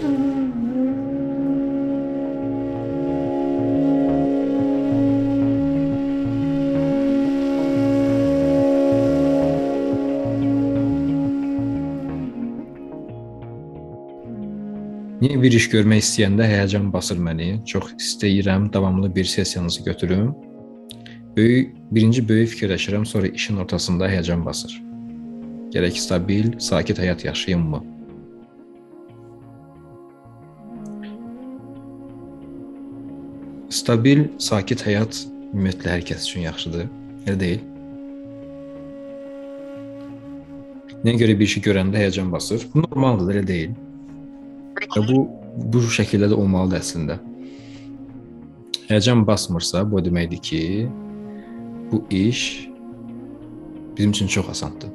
Yeni bir iş görmək istəyəndə həyəcan basır məni. Çox istəyirəm davamlı bir sessiyanızı götürüm. Böyük birinci böyük fikirləşirəm, sonra işin ortasında həyəcan basır. Gərək stabil, sakit həyat yaşayımmı? Stabil, sakit həyat ümumiyyətlə hər kəs üçün yaxşıdır. Elə deyil? Nəyə görə bir işi görəndə həyəcan basır? Bu normaldır, elə deyil? Və bu bu şəkildə də olmalıdır əslində. Həyəcan basmırsa, bu deməkdir ki, bu iş bizim üçün çox asandır.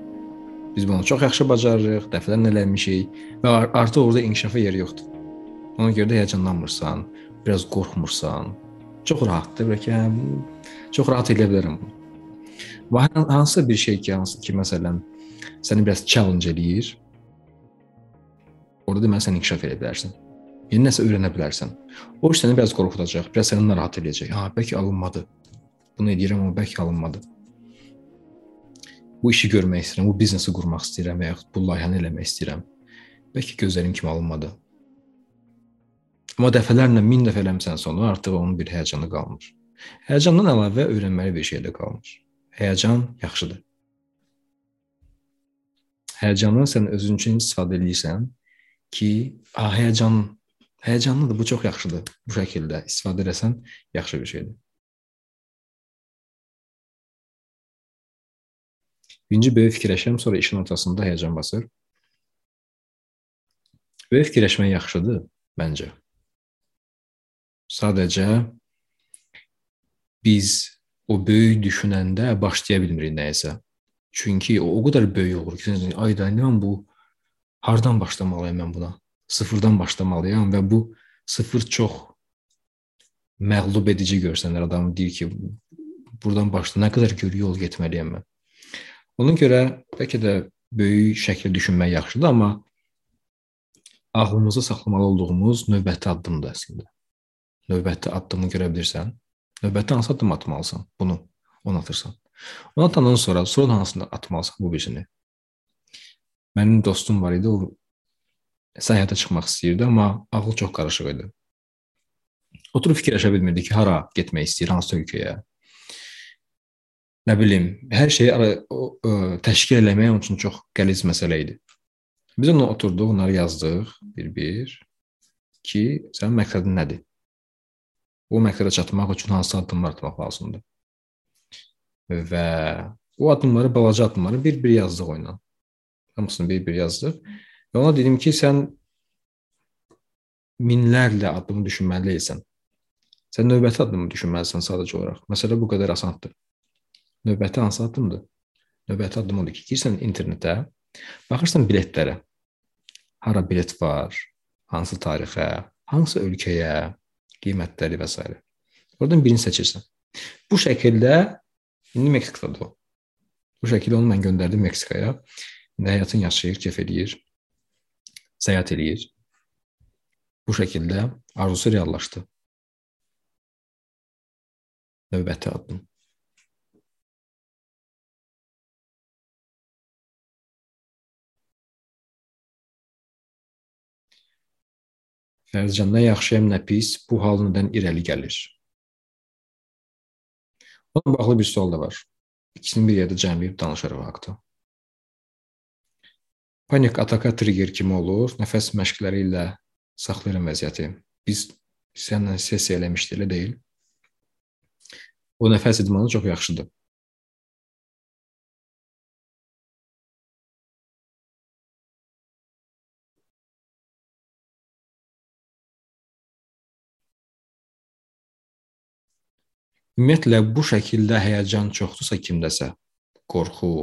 Biz bunu çox yaxşı bacarırıq, dəfələrlə eləmişik və artıq orada inkişafa yer yoxdur. Ona görə də həyəcanlanmırsan, biraz qorxmursan. Çox rahatdır, bəlkə çox rahat eləyə bilərəm bunu. Və hansısa bir şey ki, hansı ki, məsələn, səni biraz challenge eləyir, Orada deməli sən inkişaf edə bilərsən. Yeni nəsə öyrənə bilərsən. O iş səni biraz qorxudacaq, biraz səni narahat edəcək. Ha, bəlkə alınmadı. Bunu edirəm, amma bəlkə alınmadı. Bu işi görmək istəyirəm, bu biznesi qurmaq istəyirəm və yaxud bu layihəni eləmək istəyirəm. Bəlkə gözlədiyim kimi alınmadı. Amma dəfələrlə, min dəfə eləmisən sonra artıq onun bir həyəcanı qalmır. Həyəcandan əlavə öyrənməli bir şey də qalmır. Həyəcan yaxşıdır. Həyəcanı sən özün üçün istifadə edirsən, ki, a, həyəcan həyəcanlıdır, bu çox yaxşıdır. Bu şəkildə istifadə etsən yaxşı bir şeydir. Birinci böyük fikirləşirəm, sonra işin ortasında həyəcan basır. Böyük fikirləşmək yaxşıdır məncə. Sadəcə biz o böyük düşünəndə başlaya bilmirik nəyisə. Çünki o o qədər böyük olur ki, ayda nə bu hardan başlamalıyam mən buna? Sıfırdan başlamalıyam və bu sıfır çox məğlub edici görsənir. Adam deyir ki, buradan başla nə qədər gör yol getməliyəm mən. Ona görə bəlkə də böyük şəkildə düşünmək yaxşıdır, amma ağlımızda saxlamalı olduğumuz növbəti addımdır əslində. Növbəti addımı görə bilirsən. Növbəti hansı addım atmalısan? Bunu onu atırsan. Onu atandan sonra sonra hansını atmalısan bu birisini? Mənim dostum var idi, o səyahətə çıxmaq istəyirdi, amma ağlı çox qarışıq idi. Oturub fikirləşə bilmirdi ki, hara getmək istəyir, hansı ölkəyə. Nə bilim, hər şeyi ara, o, o, təşkil eləmək onun üçün çox qəliz məsələ idi. Biz onunla oturduq, onları yazdıq bir-bir ki, sənin məqsədin nədir? O məqsədə çatmaq üçün hansı addımlar atmaq lazımdır? Və o addımları, balaca addımları bir-bir yazdıq onunla. Hamısını bir-bir yazdıq. Və ona dedim ki, sən minlərlə addım düşünməlisən. Sən növbəti addımı düşünməlisən sadəcə olaraq. Məsələ bu qədər asandır. Növbəti hansı addımdır? Növbəti addım odur ki, girsən internetə, baxırsan biletlərə. Hara bilet var, hansı tarixə, hansı ölkəyə, qiymətləri və s. Oradan birini seçirsən. Bu şəkildə indi Meksikadadır o. Bu şəkildə onu mən göndərdim Meksikaya. İndi həyatını yaşayır, kef eləyir, səyahət eləyir. Bu şəkildə arzusu reallaşdı. Növbəti addım. Fərzcan, nə yaxşıyam, nə pis, bu hal nədən irəli gəlir? Onunla bağlı bir sual da var. İkisini bir yerdə cəmləyib danışarıq haqda. Panik ataka trigger kimi olur. Nəfəs məşqləri ilə saxlayıram vəziyyəti. Biz səninlə sessiya eləmişdik, elə deyil? O nəfəs idmanı çox yaxşıdır. Ümumiyyətlə bu şəkildə həyəcan çoxdursa kimdəsə, qorxu,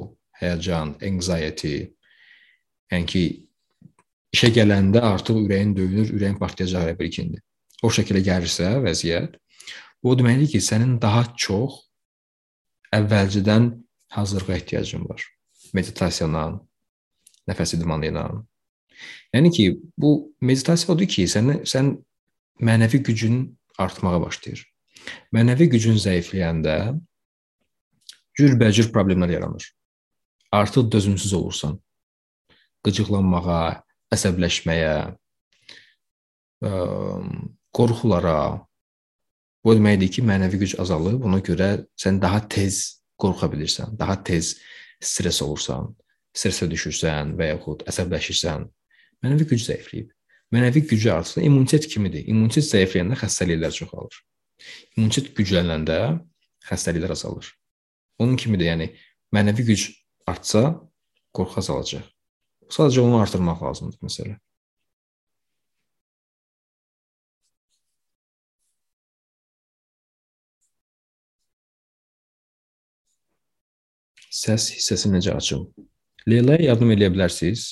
həyəcan, anxiety, Yəni ki, işə gələndə artıq ürəyin döyünür, ürəyin partlayacaq bir kindi. O şəkildə gəlirsə vəziyyət, o deməkdir ki, sənin daha çox əvvəlcədən hazırlığa ehtiyacın var. Meditasiya ilə, nəfəs idmanı ilə, Yəni ki, bu meditasiya odur ki, sən sən mənəvi gücün artmağa başlayır. Mənəvi gücün zəifləyəndə cürbəcür problemlər yaranır. Artıq dözümsüz olursan. Qıcıqlanmağa, əsəbləşməyə, ə, qorxulara. Bu deməkdir ki, mənəvi güc azalır. Buna görə sən daha tez qorxa bilirsən, daha tez stress olursan, stressə düşürsən və yaxud əsəbləşirsən. Mənəvi güc zəifləyib. Mənəvi gücü artsa immunitet kimidir. İmmunitet zəifləyəndə xəstəliklər çoxalır. İmmunitet güclənəndə xəstəliklər azalır. Onun kimidir, yəni mənəvi güc artsa qorxu azalacaq. Sadəcə onu artırmaq lazımdır məsələ. Səs hissəsini necə açım? Leylaya yardım edə bilərsiniz.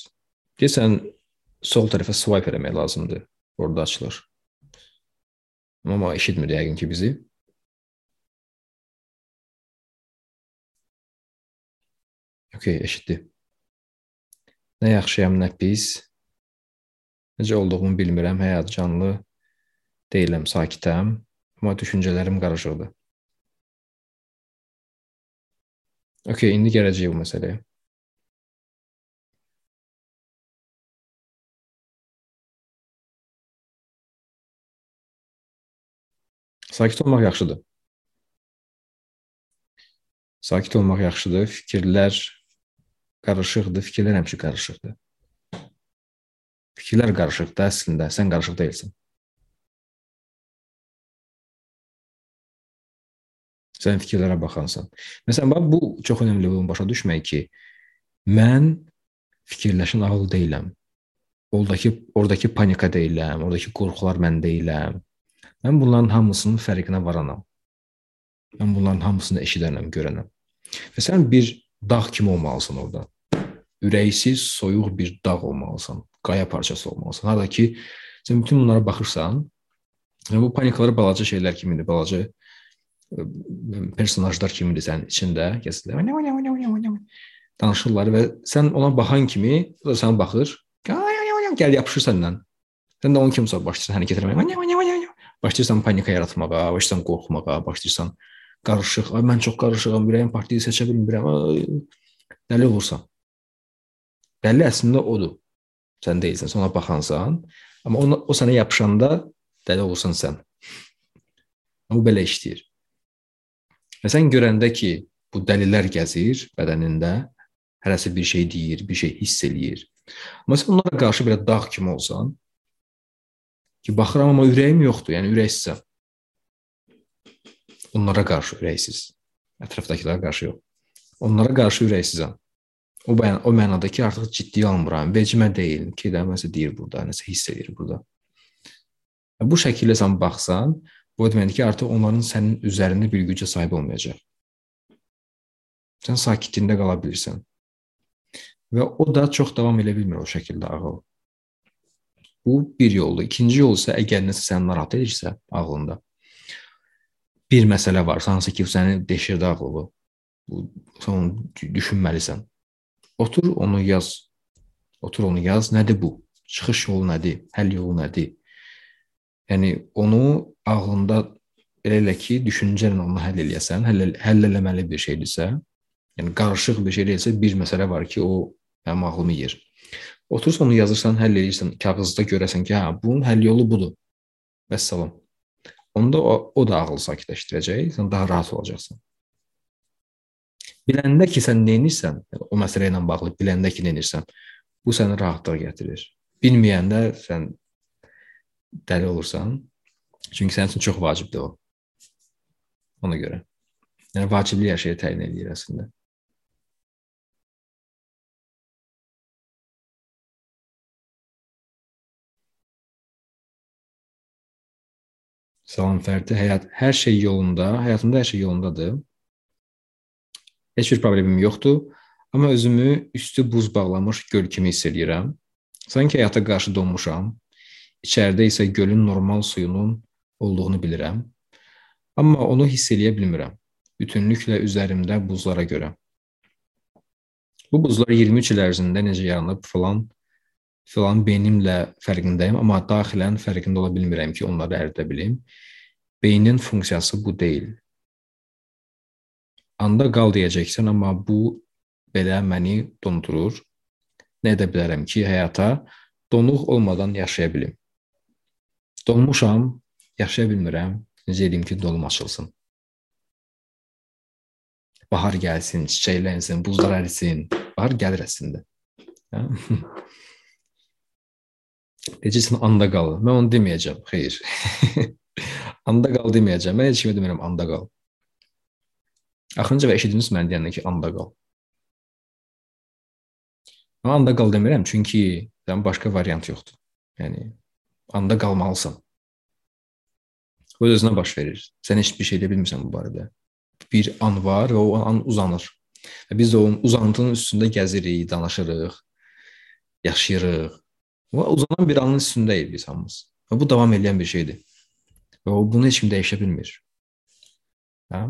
Deyəsən sol tərəfə swipe eləmək lazımdır. Orada açılır. Amma eşitmir yəqin ki bizi. Okay, eşitdi. Nə yaxşıyam, nə pis. Necə olduğumu bilmirəm, həyat-canlı deyiləm, sakitəm, amma düşüncələrim qarışıqdır. Okay, indi gələcəyik bu məsələyə. Sakit olmaq yaxşıdır. Sakit olmaq yaxşıdır. Fikirlər qarışıqdır. Fikirlər həmişə qarışıqdır. Fikirlər qarışıqdır əslində. Sən qarışıq deyilsən. Sən fikirlərə baxansan. Məsələn, bax bu çox önəmli bunu başa düşmək ki, mən fikirləşən ağıl deyiləm. Oradakı oradakı panika deyiləm, oradakı qorxular mən deyiləm. Mən bunların hamısının fərqinə varanam. Mən bunların hamısını eşidənəm, görənəm. Və sən bir dağ kimi olmalısan orada. Ürəksiz, soyuq bir dağ olmalısan. Qaya parçası olmalısan. Harda ki, sən bütün bunlara baxırsan, yəni bu panikalar balaca şeylər kimidir, balaca personajlar kimidir sənin içində, gəzirlər. Danışırlar və sən ona baxan kimi, o da sənə baxır. Gəl yapışır səndən. Sən də onun kimi başlayırsan hərəkət etməyə. Başlayırsan panika yaratmağa, başlayırsan qorxmağa, başlayırsan qarışıq, ay mən çox qarışığam, ürəyim partiyayı seçə bilmirəm. Dəli olursan. Dəli əslində odur. Sən deyilsən, ona baxansan, amma ona, o sənə yapışanda dəli olursan sən. O belə işləyir. Və sən görəndə ki, bu dəlilər gəzir bədənində, hərəsi bir şey deyir, bir şey hiss eləyir. Sən onlara qarşı belə dağ kimi olsan, ki, baxıram amma ürəyim yoxdur, yəni ürəksizəm. Onlara qarşı ürəksiz. Ətrafdakılara qarşı yox. Onlara qarşı ürəksizəm. O bəyan o mənada ki, artıq ciddi almıram. Vecimə deyil ki, də nəsə deyir burada, nəsə hiss edir burada. Bu şəkildə sən baxsan, bu deməkdir ki, artıq onların sənin üzərində bir gücə sahib olmayacaq. Sən sakitliyində qala bilirsən. Və o da çox davam edə bilmir o şəkildə ağıl. Bu bir yoldur. İkinci yol isə əgər nəsə səni narahat edirsə ağlında bir məsələ var, hansı ki, səni deşirdi ağlı. Bu sən onu düşünməlisən. Otur, onu yaz. Otur, onu yaz. Nədir bu? Çıxış yolu nədir? Həll yolu nədir? Yəni onu ağlında elə elə ki, düşüncənlə onu həll eləyəsən, həll, həll eləməli bir şeydirsə, yəni qarışıq bir şey deyilsə, bir məsələ var ki, o mənim ağlımı yer. Otursan onu yazırsan, həll edirsən, kağızda görəsən ki, hə, bunun həll yolu budur. Vəssalam. Onda o, o da ağlı sakitləşdirəcək, sən daha rahat olacaqsan. Biləndə ki, sən nə edirsən, o məsələ ilə bağlı biləndə ki, nə edirsən, bu səni rahatlıq gətirir. Bilməyəndə sən dəli olursan, çünki sənin üçün çox vacibdir o. Ona görə. Yəni vaciblik hər şeyi təyin edir əslində. Salam Fərdi, həyat hər şey yolunda, həyatımda hər şey yolundadır. Heç bir problemim yoxdur, amma özümü üstü buz bağlamış göl kimi hiss edirəm. Sanki həyata qarşı donmuşam. İçəridə isə gölün normal suyunun olduğunu bilirəm. Amma onu hiss eləyə bilmirəm. Bütünlüklə üzərimdə buzlara görə. Bu buzlar 23 il ərzində necə yaranıb falan filan beynimlə fərqindəyəm, amma daxilən fərqində ola bilmirəm ki, onları ərdə bilim. Beynin funksiyası bu deyil. Anda qal deyəcəksən, amma bu belə məni dondurur. Nə edə bilərəm ki, həyata donuq olmadan yaşaya bilim. Donmuşam, yaşaya bilmirəm. Necə edim ki, dolum açılsın. Bahar gəlsin, çiçəklənsin, buzlar ərisin. Bahar gəlir əslində. Deyəcəksən anda qal. Mən onu deməyəcəm. Xeyr. anda qal deməyəcəm. Mən heç kimə demirəm anda qal. Axırıncı və eşitdiniz mən deyəndə ki, anda qal. Mən anda qal demirəm, çünki sən başqa variant yoxdur. Yəni anda qalmalısan. O özünə baş verir. Sən heç bir şey edə bilmirsən bu barədə. Bir an var və o an uzanır. Və biz də o uzantının üstündə gəzirik, danışırıq, yaşayırıq. Və uzanan bir anın üstündəyik biz hamımız. Və bu davam edən bir şeydir. Və o bunu heç kim dəyişə bilmir. Hə?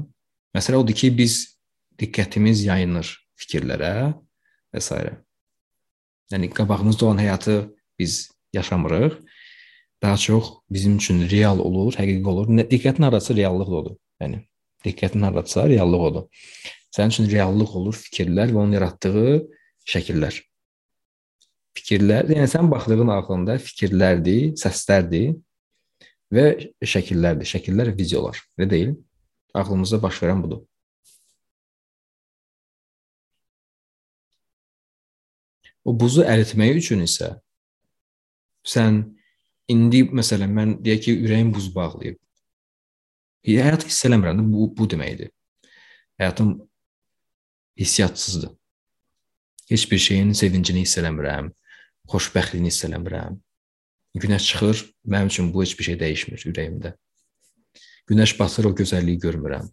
Məsələ odur ki, biz diqqətimiz yayınır fikirlərə və s. Yəni qabağımızda olan həyatı biz yaşamırıq. Daha çox bizim üçün real olur, həqiqi olur. Diqqətin arası reallıq odur. Yəni diqqətin haradasa reallıq odur. Sənin üçün reallıq olur fikirlər və onun yaratdığı şəkillər fikirlər, yəni sən baxdığın ağlında fikirlərdir, səslərdir və şəkillərdir. Şəkillər videolar. Elə deyil? Ağlımızda baş verən budur. O buzu əritmək üçün isə sən indi məsələn mən deyək ki, ürəyim buz bağlayıb. Həyatı hiss eləmirəm. Bu bu deməkdir. Həyatım hissiyatsızdır. Heç bir şeyin sevincini hiss eləmirəm xoşbəxtliyini hiss eləmirəm. Günəş çıxır, mənim üçün bu heç bir şey dəyişmir ürəyimdə. Günəş batır, o gözəlliyi görmürəm.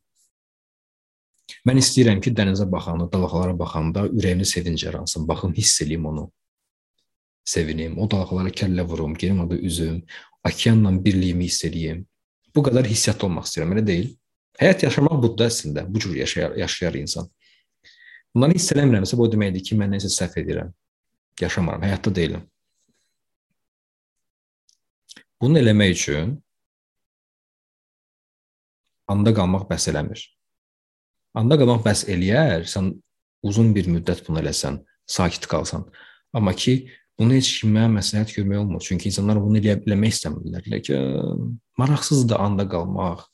Mən istəyirəm ki, dənizə baxanda, dalğalara baxanda ürəyimdə sevinc yaransın. Baxım, hiss eləyim onu. Sevinim, o dalğalara kəllə vurum, gedim orada üzüm, okeanla birliyimi hiss eləyim. Bu qədər hissiyat olmaq istəyirəm, elə deyil? Həyat yaşamaq budur əslində. Bu cür yaşayar, yaşayar insan. Bunları hiss eləmirəmsə, bu deməkdir ki, mən nəsə səhv edirəm yaşamıram, həyatda deyiləm. Bunu eləmək üçün anda qalmaq bəs eləmir. Anda qalmaq bəs eləyər, sən uzun bir müddət bunu eləsən, sakit qalsan. Amma ki, bunu heç kimə məsləhət görmək olmur. Çünki insanlar bunu eləyə bilmək istəmirlər. Elə ki, maraqsızdır anda qalmaq.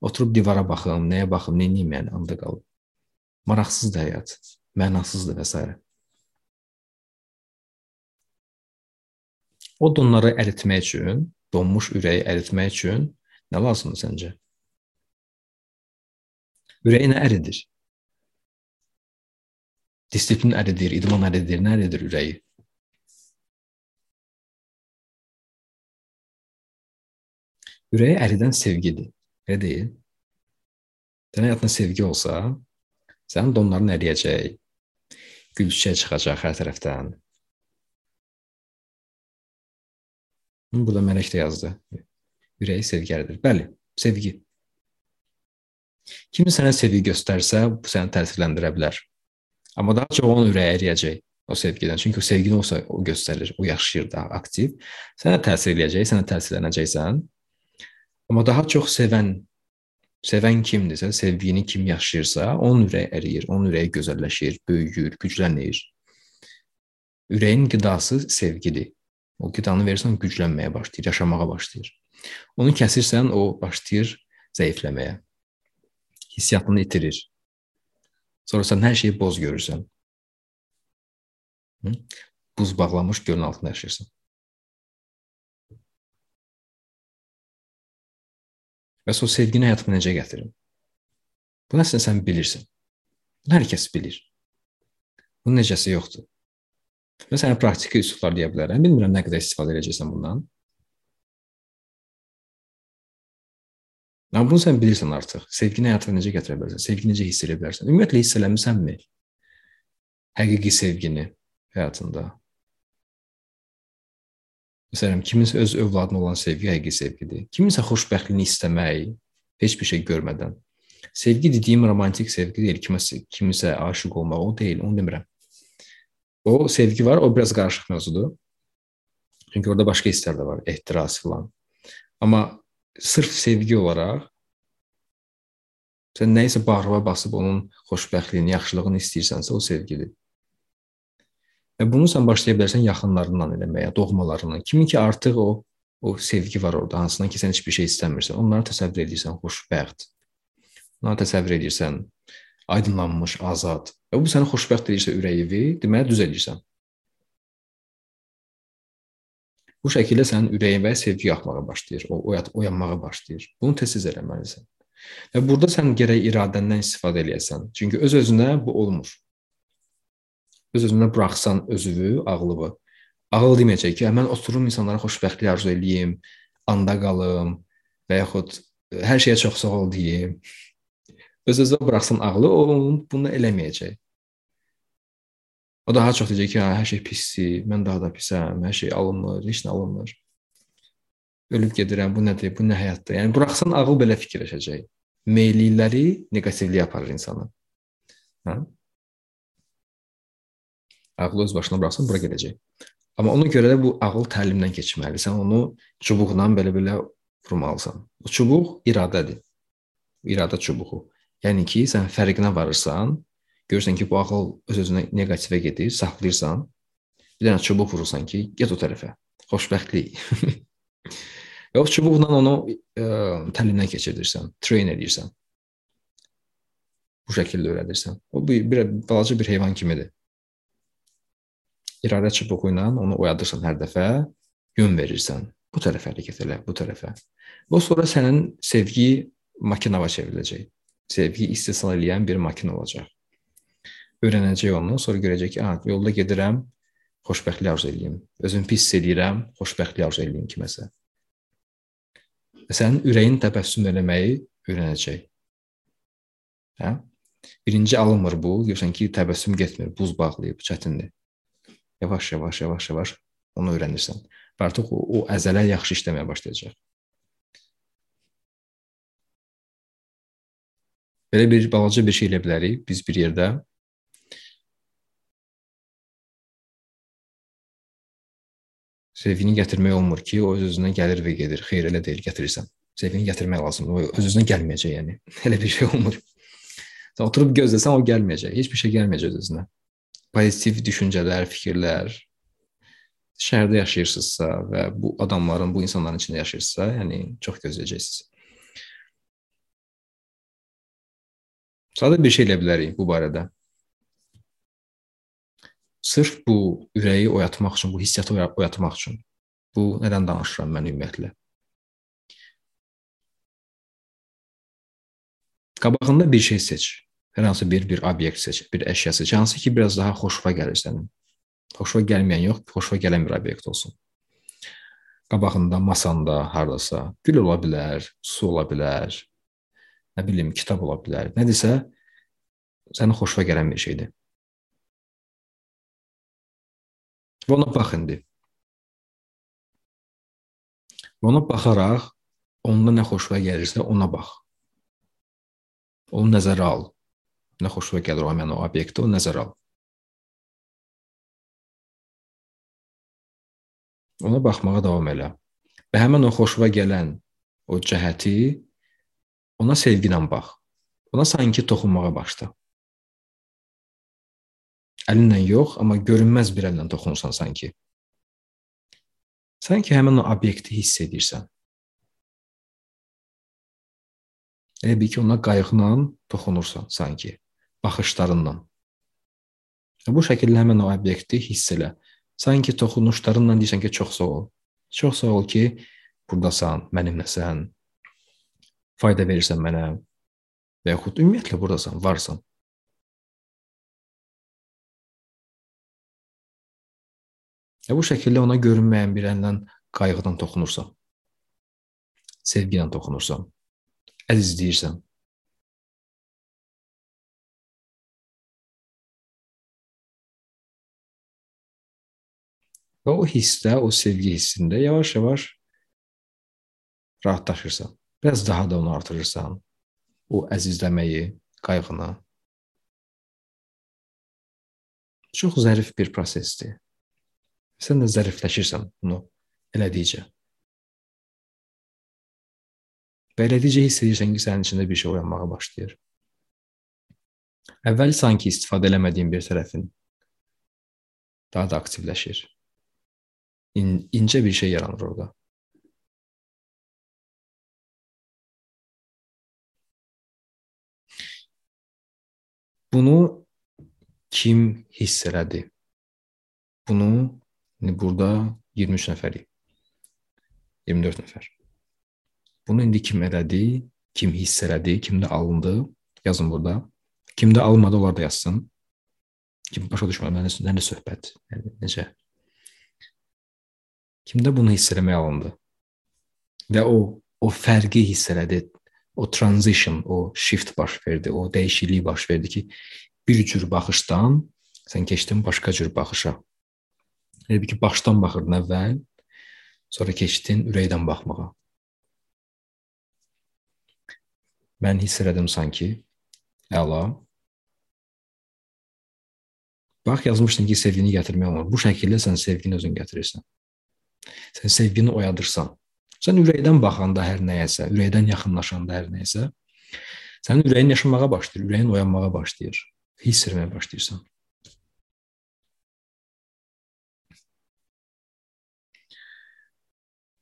Oturub divara baxım, nəyə baxım, nə edeyim yəni anda qalıb. Maraqsızdır həyat, mənasızdır və s. O donları əritmək üçün, donmuş ürəyi əritmək üçün nə lazımdır səncə? Ürəyi nə əridir? Disiplin əridir, idman əridir, nə əridir ürəyi? Ürəyi əridən sevgidir. Elə deyil? Sənin həyatında sevgi olsa, sənin donların əriyəcək, gül çiçək çıxacaq hər tərəfdən, Burada Mələk də yazdı. Ürəyi sevgəlidir. Bəli, sevgi. Kim sənə sevgi göstərsə, bu səni təsirləndirə bilər. Amma daha çox onun ürəyi əriyəcək o sevgidən. Çünki o sevgini olsa o göstərir, o yaşayır daha aktiv. Sənə təsir eləyəcək, sənə təsirlənəcəksən. Amma daha çox sevən sevən kimdirsə, sevgini kim yaşayırsa, onun ürəyi əriyir, onun ürəyi gözəlləşir, böyüyür, güclənir. Ürəyin qidası sevgidir. O qidanı verirsən, güclənməyə başlayır, yaşamağa başlayır. Onu kəsirsən, o başlayır zəifləməyə. Hissiyatını itirir. Sonra sən hər şeyi boz görürsən. Buz bağlamış gölün altında yaşayırsan. Bəs o sevgini həyatıma necə gətirim? Bunu əslində sən bilirsən. Bunu hər kəs bilir. Bunun necəsi yoxdur. Və sənə praktiki üsullar deyə bilərəm. Bilmirəm nə qədər istifadə edəcəksən bundan. Amma bunu sən bilirsən artıq. Sevgini həyatına necə gətirə bilərsən? Sevgini necə hiss edə bilərsən? Ümumiyyətlə hiss eləmisənmi? Həqiqi sevgini həyatında. Məsələn, kiminsə öz övladına olan sevgi həqiqi sevgidir. Kiminsə xoşbəxtliyini istəmək, heç bir şey görmədən. Sevgi dediyim romantik sevgi deyil, kiməsə kimisə aşiq olmaq o deyil, onu demirəm. O sevgi var, o biraz qarışıq mövzudur. Çünki orada başqa hisslər də var, ehtiras filan. Amma sırf sevgi olaraq sən nəyisə bağrıva basıb onun xoşbəxtliyini, yaxşılığını istəyirsənsə, o sevgidir. Və bunu sən başlaya bilərsən yaxınlarından eləməyə, doğmalarından. Kimin ki artıq o o sevgi var orada, hansından ki sən heç bir şey istəmirsən. Onları təsəvvür edirsən xoşbəxt. Onları təsəvvür edirsən aydınlanmış, azad. Və bu səni xoşbəxt edirsə ürəyivi, deməli düz edirsən. Bu şəkildə sənin ürəyinə sevgi axmağa başlayır, o oyanmağa başlayır. Bunu tez-tez eləməlisən. Və burada sən gərək iradəndən istifadə eləyəsən. Çünki öz-özünə bu olmur. Öz-özünə buraxsan özünü, ağlını. Ağıl deməyəcək ki, mən oturum insanlara xoşbəxtlik arzu eləyim, anda qalım və yaxud hər şeyə çox sağ ol deyim. Öz-özünə buraxsan ağlı, o bunu eləməyəcək. O daha çox deyəcək ki, hər şey pisdir, mən daha da pisəm, hər şey alınmır, heç nə alınmır. Ölüb gedirəm, bu nədir, bu nə həyatdır? Yəni buraxsan ağıl belə fikirləşəcək. Meyillikləri neqativliyə aparır insanı. Hə? Ağlı öz başına buraxsan bura gedəcək. Amma ona görə də bu ağıl təlimdən keçməlisən. Onu çubuqla belə-belə vurmalısan. O çubuq iradədir. İradə çubuğu. Yəni ki, sən fərqinə varırsan, görürsən ki, bu ağıl öz-özünə neqativə gedir, saxlayırsan, bir dənə çubuq vurursan ki, get o tərəfə. Xoşbəxtlik. O çubuqla onu ə, e, təlimdən keçirdirsən, train edirsən. Bu şəkildə öyrədirsən. O bir, bir balaca bir heyvan kimidir. İradə çubuğu ilə onu oyadırsan hər dəfə, yön verirsən. Bu tərəfə hərəkət elə, bu tərəfə. Və sonra sənin sevgi makinava çevriləcək. Sevgi istehsal edən bir makina olacaq öyrənəcək onu, sonra görəcək ki, "A, yolda gedirəm, xoşbəxtlik arzu eləyim. Özümü pis hiss edirəm, xoşbəxtlik arzu eləyim kiməsə." Sənin ürəyin təbəssüm eləməyi öyrənəcək. Hə? Birinci alınmır bu, görsən ki, təbəssüm getmir, buz bağlayıb, çətindir. Yavaş, yavaş, yavaş, yavaş onu öyrənirsən. Və artıq o, o əzələ yaxşı işləməyə başlayacaq. Belə bir balaca bir şey elə bilərik biz bir yerdə Sevgini gətirmək olmur ki, o öz-özünə gəlir və gedir. Xeyr, elə deyil, gətirirsən. Sevgini gətirmək lazımdır. O öz-özünə gəlməyəcək, yəni. Elə bir şey olmur. Sən oturub gözləsən, o gəlməyəcək. Heç bir şey gəlməyəcək öz-özünə. Pozitiv düşüncələr, fikirlər, şəhərdə yaşayırsınızsa və bu adamların, bu insanların içində yaşayırsınızsa, yəni çox gözləyəcəksiniz. Sadə bir şey elə bilərik bu barədə. Sırf bu ürəyi oyatmaq üçün, bu hissiyatı oyatmaq üçün. Bu nədən danışıram mən ümumiyyətlə? Qabağında bir şey seç. Hər hansı bir bir obyekt seç, bir əşya seç, hansı ki biraz daha xoşuna gəlir sənin. Xoşuna gəlməyən yox, xoşuna gələn bir obyekt olsun. Qabağında, masanda, hardasa gül ola bilər, su ola bilər, nə bilim, kitab ola bilər. Nədirsə sənin xoşuna gələn bir şeydir. Və ona bax indi. Və ona baxaraq onda nə xoşuna gəlirsə ona bax. Onu nəzərə al. Nə xoşuna gəlir o həmin o obyekti, o nəzərə al. Ona baxmağa davam elə. Və həmin o xoşuna gələn o cəhəti ona sevgi ilə bax. Ona sanki toxunmağa başla. Əlinlə yox, amma görünməz bir əllə toxunsan sanki. Sanki həmin o obyekti hiss edirsən. Elə bil ki, ona qayğıla toxunursan sanki, baxışlarınla. Bu şəkildə həmin o obyekti hiss elə. Sanki toxunuşlarınla deyirsən ki, çox sağ ol. Çox sağ ol ki, burdasan, mənimləsən, fayda verirsən mənə və yaxud ümumiyyətlə burdasan, varsan. Və bu şəkildə ona görünməyən bir əldən qayğıdan toxunursan. Sevgi ilə toxunursan. Əzizləyirsən. Və o hissdə, o sevgi hissində yavaş-yavaş rahatlaşırsan. Biraz daha da onu artırırsan. O əzizləməyi, qayğını. Çox zərif bir prosesdir. Sən də zərifləşirsən bunu elədikcə. Və elədikcə hiss edirsən ki, sənin içində bir şey oyanmağa başlayır. Əvvəl sanki istifadə eləmədiyin bir tərəfin daha da aktivləşir. İn, incə bir şey yaranır orada. Bunu kim hiss elədi? Bunu burada 23 nəfərik. 24 nəfər. Bunu indi kim elədi? Kim hiss elədi? Kimdə alındı? Yazın burada. Kimdə alınmadı, onlar da yazsın. Kim başa düşmədi, nə, nə, nə söhbət? Yəni necə? Kimdə bunu hiss eləmək alındı? Və o o fərqi hiss elədi o transition, o shift baş verdi, o dəyişiklik baş verdi ki, bir cür baxışdan sən keçdin başqa cür baxışa. Elə ki, başdan baxırdın əvvəl, sonra keçdin ürəkdən baxmağa. Mən hiss elədim sanki. Əla. Bax yazmışdım ki, sevgini gətirmək olmur. Bu şəkildə sən sevgini özün gətirirsən. Sən sevgini oyadırsan. Sən ürəkdən baxanda hər nəyəsə, ürəkdən yaxınlaşanda hər nəyəsə, sənin ürəyin yaşamağa başlayır, ürəyin oyanmağa başlayır, hiss etməyə başlayırsan.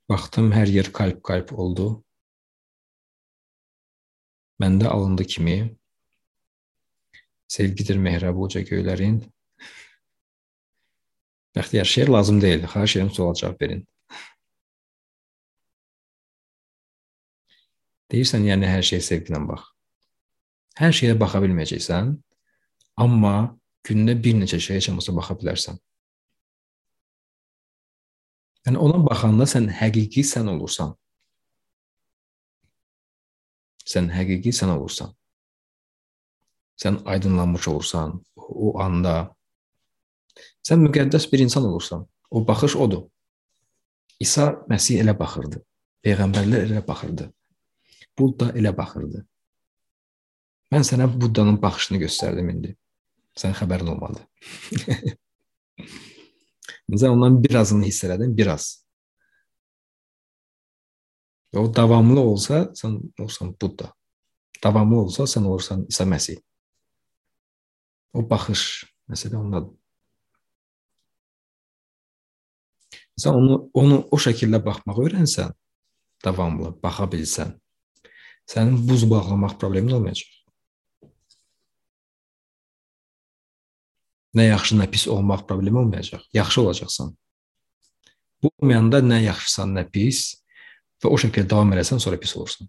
Baxdım, hər yer qalp-qalp oldu. Məndə alındı kimi sevgidir mehrab uca göylərin. Bəxtiyar şeir lazım deyil. Xahiş edirəm suala cavab verin. Deyirsən, yəni hər şeyə sevgi ilə bax. Hər şeyə baxa bilməyəcəksən, amma gündə bir neçə şeyə heç olmasa baxa bilərsən. Yəni ona baxanda sən həqiqi sən olursan. Sən həqiqi sən olursan. Sən aydınlanmış olursan o anda. Sən müqəddəs bir insan olursan. O baxış odur. İsa Məsih elə baxırdı. Peyğəmbərlər elə baxırdı. Budda elə baxırdı. Mən sənə Buddanın baxışını göstərdim indi. Sən xəbərin olmadı. Sən ondan birazını hiss elədin, biraz. Və o davamlı olsa, sən olsan Budda. Davamlı olsa, sən olursan İsa Məsih. O baxış, məsələ ondadır. Sən onu onu o şəkildə baxmağı öyrənsən, davamlı baxa bilsən, sənin buz bağlamaq problemin olmayacaq. Nə yaxşı, nə pis olmaq problemi olmayacaq. Yaxşı olacaqsan. Bu olmayanda nə yaxşısan, nə pis və o şəkildə davam eləsən, sonra pis olursan.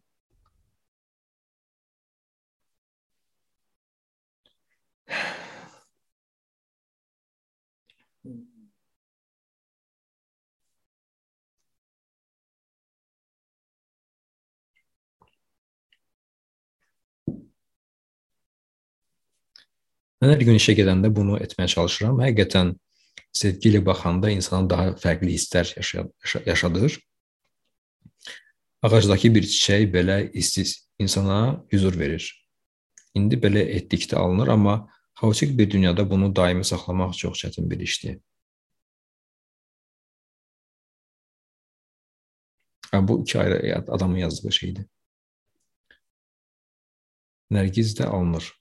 Mən hər gün işə gedəndə bunu etməyə çalışıram. Həqiqətən sevgi ilə baxanda insana daha fərqli hisslər yaşadır. Ağacdakı bir çiçək belə istis insana huzur verir. İndi belə etdikdə alınır, amma xaotik bir dünyada bunu daimi saxlamaq çox çətin bir işdir. Bu iki ayrı adamın yazdığı şeydir. Nərgiz də alınır.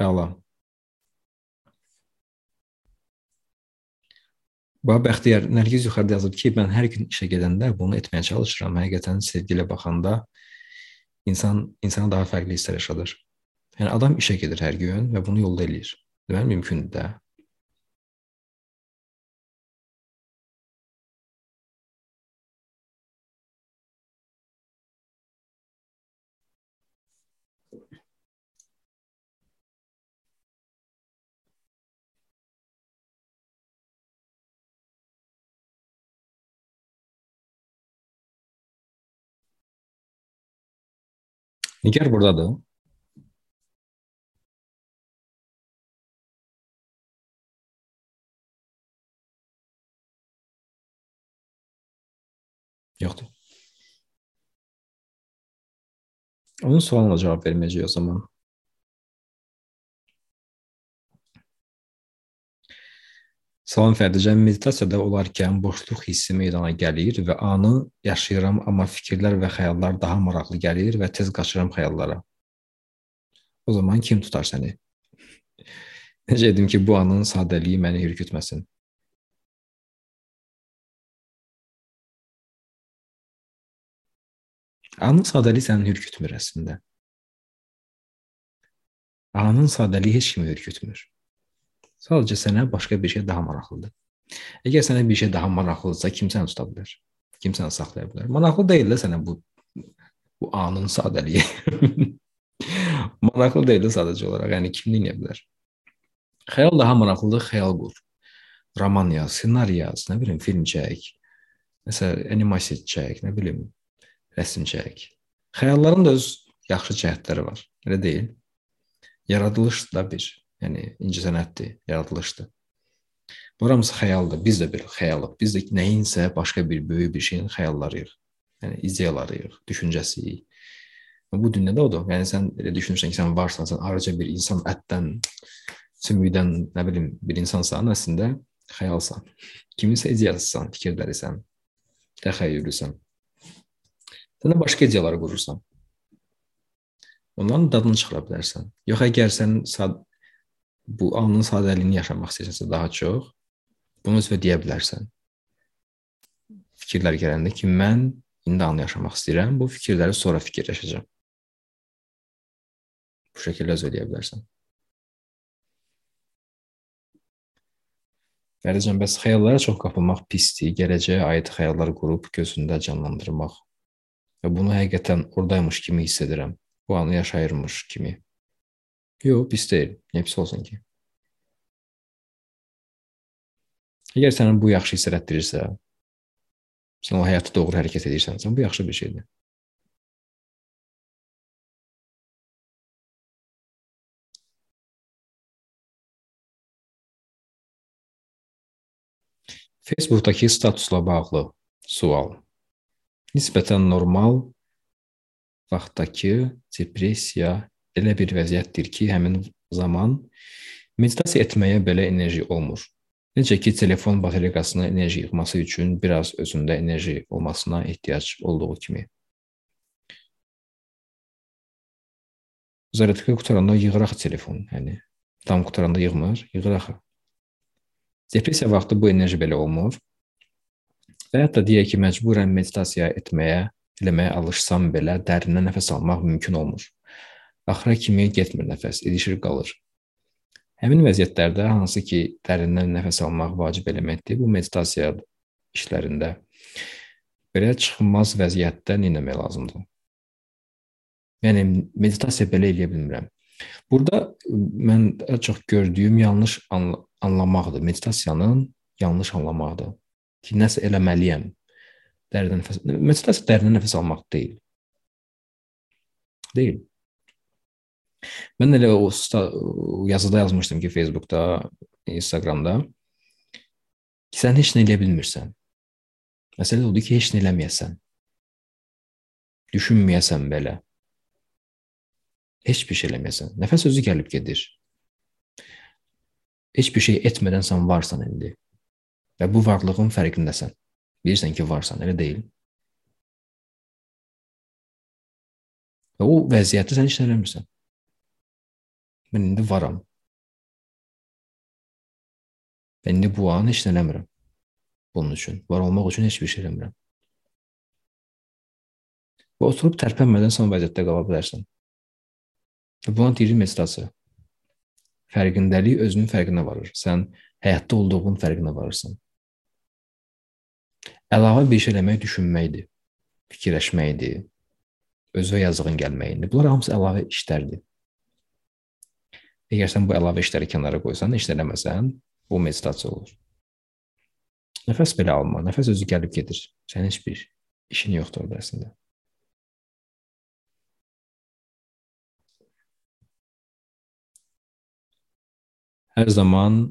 Əla. Bax Bəxtiyar Nərgiz yuxarıda yazıb ki, mən hər gün işə gedəndə bunu etməyə çalışıram. Həqiqətən sevgi ilə baxanda insan insana daha fərqli hisslər yaşadır. Yəni adam işə gedir hər gün və bunu yolda eləyir. Deməli mümkündür də. Nigar buradadır. Yoxdur. Onun sualına cavab verməyəcək o zaman. Salam Fərdicən, meditasiyada olarkən boşluq hissi meydana gəlir və anı yaşayıram, amma fikirlər və xəyallar daha maraqlı gəlir və tez qaçıram xəyallara. O zaman kim tutar səni? Necə edim ki, bu anın sadəliyi məni ürkütməsin? Anın sadəliyi səni ürkütmür əslində. Anın sadəliyi heç kimi ürkütmür. Sadəcə sənə başqa bir şey daha maraqlıdır. Əgər sənə bir şey daha maraqlıdırsa, kim səni tuta bilər? Kim səni saxlaya bilər? Maraqlı deyil də sənə bu bu anın sadəliyi. maraqlı deyil də sadəcə olaraq, yəni kim dinləyə bilər? Xəyal daha maraqlıdır, xəyal qur. Roman yaz, ssenari yaz, nə bilim, film çək. Məsələn, animasiya çək, nə bilim, rəsm çək. Xəyalların da öz yaxşı cəhətləri var. Elə deyil? Yaradılış da bir Yəni incəsənətdir, yaradılışdır. Bunlar hamısı xəyaldır. Biz də bir xəyalıq. Biz də nəyinsə başqa bir böyük bir şeyin xəyallarıyıq. Yəni ideyalarıyıq, düşüncəsiyik. Bu dünyada odur. Yəni sən elə düşünürsən ki, sən varsan, sən ayrıca bir insan ətdən, sümükdən, nə bilim, bir insansan, əslində xəyalsan. Kiminsə ideyasısan, fikirlərisən, təxəyyülüsən. Sən də başqa ideyalar qurursan. Onların dadını çıxara bilərsən. Yox əgər sən bu anın sadəliyini yaşamaq istəyirsənsə daha çox, bunu özünə deyə bilərsən. Fikirlər gələndə ki, mən indi anı yaşamaq istəyirəm, bu fikirləri sonra fikirləşəcəm. Bu şəkildə söyləyə bilərsən. Fərican, bəs xəyallara çox qapılmaq pisdir. Gələcəyə aid xəyallar qurub gözündə canlandırmaq və bunu həqiqətən oradaymış kimi hiss edirəm. Bu anı yaşayırmış kimi. Yox, pis deyil. Niyə pis olsun ki? Əgər səni bu yaxşı hiss elətdirirsə, sən o həyatda doğru hərəkət edirsənsə, bu yaxşı bir şeydir. Facebookdakı statusla bağlı sual. Nisbətən normal vaxtdakı depressiya elə bir vəziyyətdir ki, həmin zaman meditasiya etməyə belə enerji olmur. Necə ki, telefon batareykasına enerji yığması üçün biraz özündə enerji olmasına ehtiyac olduğu kimi. Zaryadka qutaranda yığıraq telefon, yəni tam qutaranda yığmır, yığıraq. Depressiya vaxtı bu enerji belə olmur. Və hətta deyək ki, məcburən meditasiya etməyə, eləməyə alışsam belə dərindən nəfəs almaq mümkün olmur. Axıra kimi getmir nəfəs, ilişir qalır. Həmin vəziyyətlərdə hansı ki, dərindən nəfəs almaq vacib elementdir, bu meditasiya işlərində belə çıxılmaz vəziyyətdə nə etmək lazımdır? Yəni meditasiya belə eləyə bilmirəm. Burada mən ən çox gördüyüm yanlış anla anlamaqdır. Meditasiyanın yanlış anlamaqdır. Ki nəsə eləməliyəm. Dərindən nəfəs. Meditasiya dərindən nəfəs almaq deyil. Deyil. Mən elə o yazıda yazmışdım ki, Facebookda, Instagramda ki, sən heç nə eləyə bilmirsən. Məsələ odur ki, heç nə eləməyəsən. Düşünməyəsən belə. Heç bir şey eləməyəsən. Nəfəs özü gəlib gedir. Heç bir şey etmədən sən varsan indi. Və bu varlığın fərqindəsən. Bilirsən ki, varsan, elə deyil? Və o vəziyyətdə sən heç nə eləmirsən. Mən indi varam. Mən indi bu an heç nə eləmirəm. Bunun üçün, var olmaq üçün heç bir şey eləmirəm. Və oturub tərpənmədən son vəziyyətdə qala bilərsən. Və buna deyilir meditasiya. Fərqindəlik özünün fərqinə varır. Sən həyatda olduğun fərqinə varırsan. Əlavə bir şey eləmək düşünməkdir, fikirləşməkdir, özünə yazığın gəlməkdir. Bunlar hamısı əlavə işlərdir. Əgər sən bu əlavə işləri kənara qoysan, heç eləməsən, bu meditasiya olur. Nəfəs belə alma, nəfəs özü gəlib gedir. Sənin heç bir işin yoxdur orada əslində. Hər zaman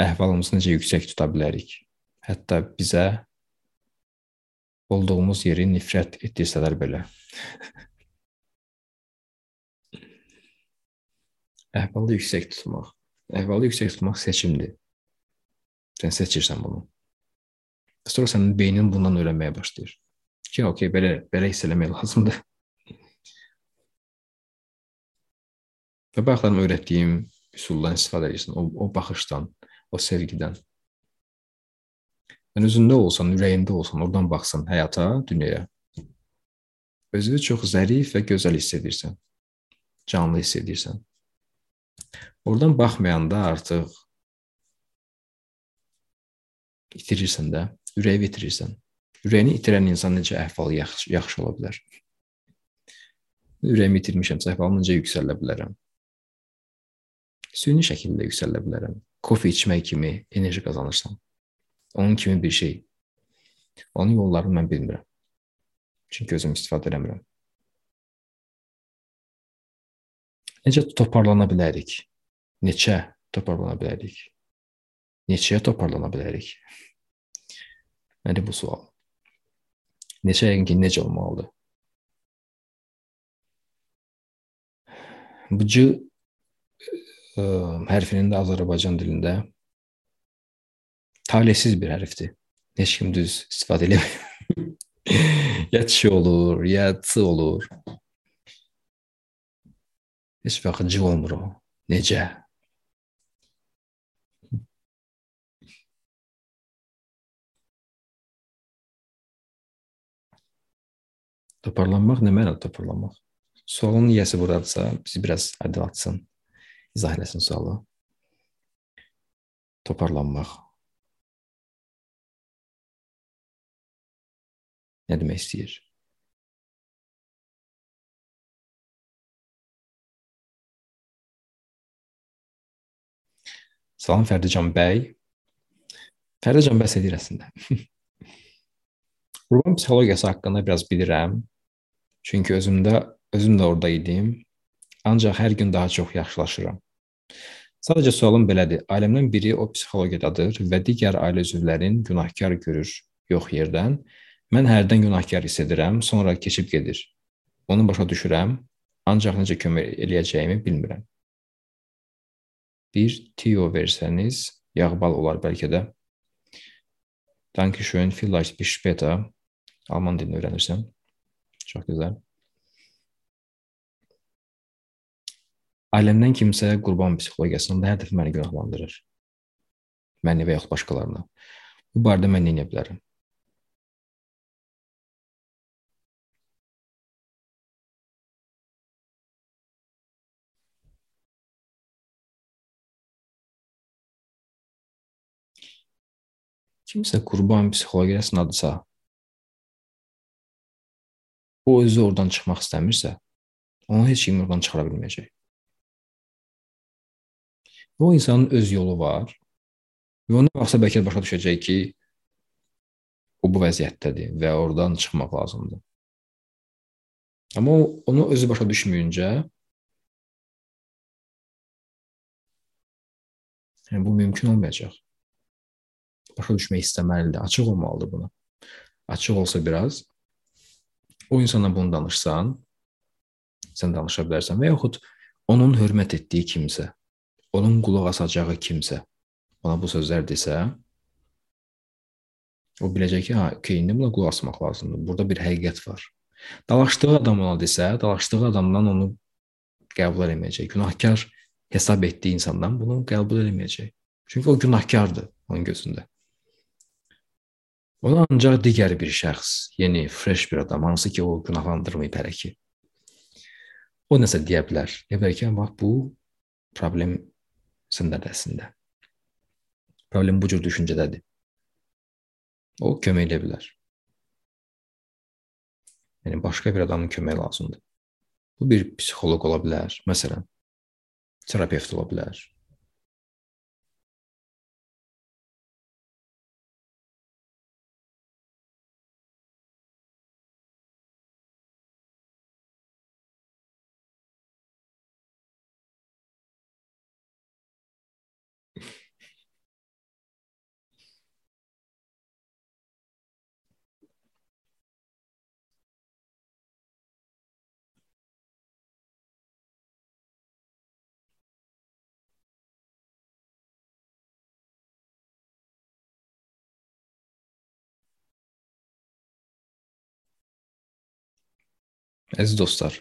əhvalımızı necə yüksək tuta bilərik. Hətta bizə olduğumuz yeri nifrət etdirsələr belə. Əhvalı yüksək tutmaq. Əhvalı yüksək tutmaq seçimdir. Sən seçirsən bunu. Sonra sənin beynin bundan öyrənməyə başlayır. Ki, okey, belə belə hiss eləmək lazımdır. Və baxıram öyrətdiyim üsuldan istifadə edirsən, o, o baxışdan, o sevgidən. Yəni özündə olsan, ürəyində olsan, oradan baxsan həyata, dünyaya. Özünü çox zərif və gözəl hiss edirsən. Canlı hiss edirsən. Oradan baxmayanda artıq itirirsən də, ürəyi itirirsən. Ürəyini itirən insan necə əhvalı yaxşı, yaxşı ola bilər? Ürəyimi itirmişəmsə, əhvalım necə yüksələ bilərəm? Süni şəkildə yüksələ bilərəm. Kofe içmək kimi enerji qazanırsan. Onun kimi bir şey. Onun yollarını mən bilmirəm. Çünki özüm istifadə eləmirəm. Necə toparlana bilərik? Neçə toparlana bilərik? Neçəyə toparlana bilərik? Məndə bu sual. Neçə yəqin ki, necə olmalıdır? Bu c ə, hərfinin də Azərbaycan dilində talihsiz bir hərfdir. Heç kim düz istifadə eləmir. ya ç olur, ya c olur. C olmur o. Necə? Toparlanmaq nə mənada toparlanmaq? Sualın niyəsi buradadırsa, bizi biraz aydınlatsın, izah eləsin sualı. Toparlanmaq. Nə demək istəyir? Salam Fərdican bəy. Fərdican bəs edir əslində. Qurban psixologiyası haqqında biraz bilirəm. Çünki özümdə özüm də orada idim. Ancaq hər gün daha çox yaxşılaşıram. Sadəcə sualım belədir. Ailəmdən biri o psixologiyadadır və digər ailə üzvlərin günahkar görür yox yerdən. Mən hərdən günahkar hiss edirəm, sonra keçib gedir. Onu başa düşürəm, ancaq necə kömək eləyəcəyimi bilmirəm. Bir Tio versəniz, yağbal olar bəlkə də. Dankeschön, vielleicht bis später. Alman dilini öyrənirsən. Çox gözəl. Ailəmdən kimsə qurban psixologiyasında hər dəfə məni günahlandırır. Məni və yaxud başqalarını. Bu barədə mən nə edə bilərəm? Kimsə qurban psixologiyasındadısa, o özü oradan çıxmaq istəmirsə, onu heç kim oradan çıxara bilməyəcək. O insanın öz yolu var. Və ona baxsa bəlkə başa düşəcək ki, o bu vəziyyətdədir və oradan çıxmaq lazımdır. Amma o, onu özü başa düşməyincə yəni bu mümkün olmayacaq. Başa düşmək istəməlidir, açıq olmalıdır buna. Açıq olsa biraz o insana bunu danışsan, sən danışa bilərsən və yaxud onun hörmət etdiyi kimsə, onun qulaq asacağı kimsə ona bu sözlər desə, o biləcək ki, ha, okay, indi buna qulaq asmaq lazımdır. Burada bir həqiqət var. Dalaşdığı adam ona desə, dalaşdığı adamdan onu qəbul etməyəcək. Günahkar hesab etdiyi insandan bunu qəbul etməyəcək. Çünki o günahkardır onun gözündə. Ona ancaq digər bir şəxs, yeni, fresh bir adam, hansı ki, o günahlandırmayıb hələ ki. O nəsə deyə bilər. Deyə bilər ki, bax bu problem səndədir əslində. Problem bu cür düşüncədədir. O kömək edə bilər. Yəni başqa bir adamın köməyi lazımdır. Bu bir psixoloq ola bilər, məsələn, terapevt ola bilər, Əziz dostlar,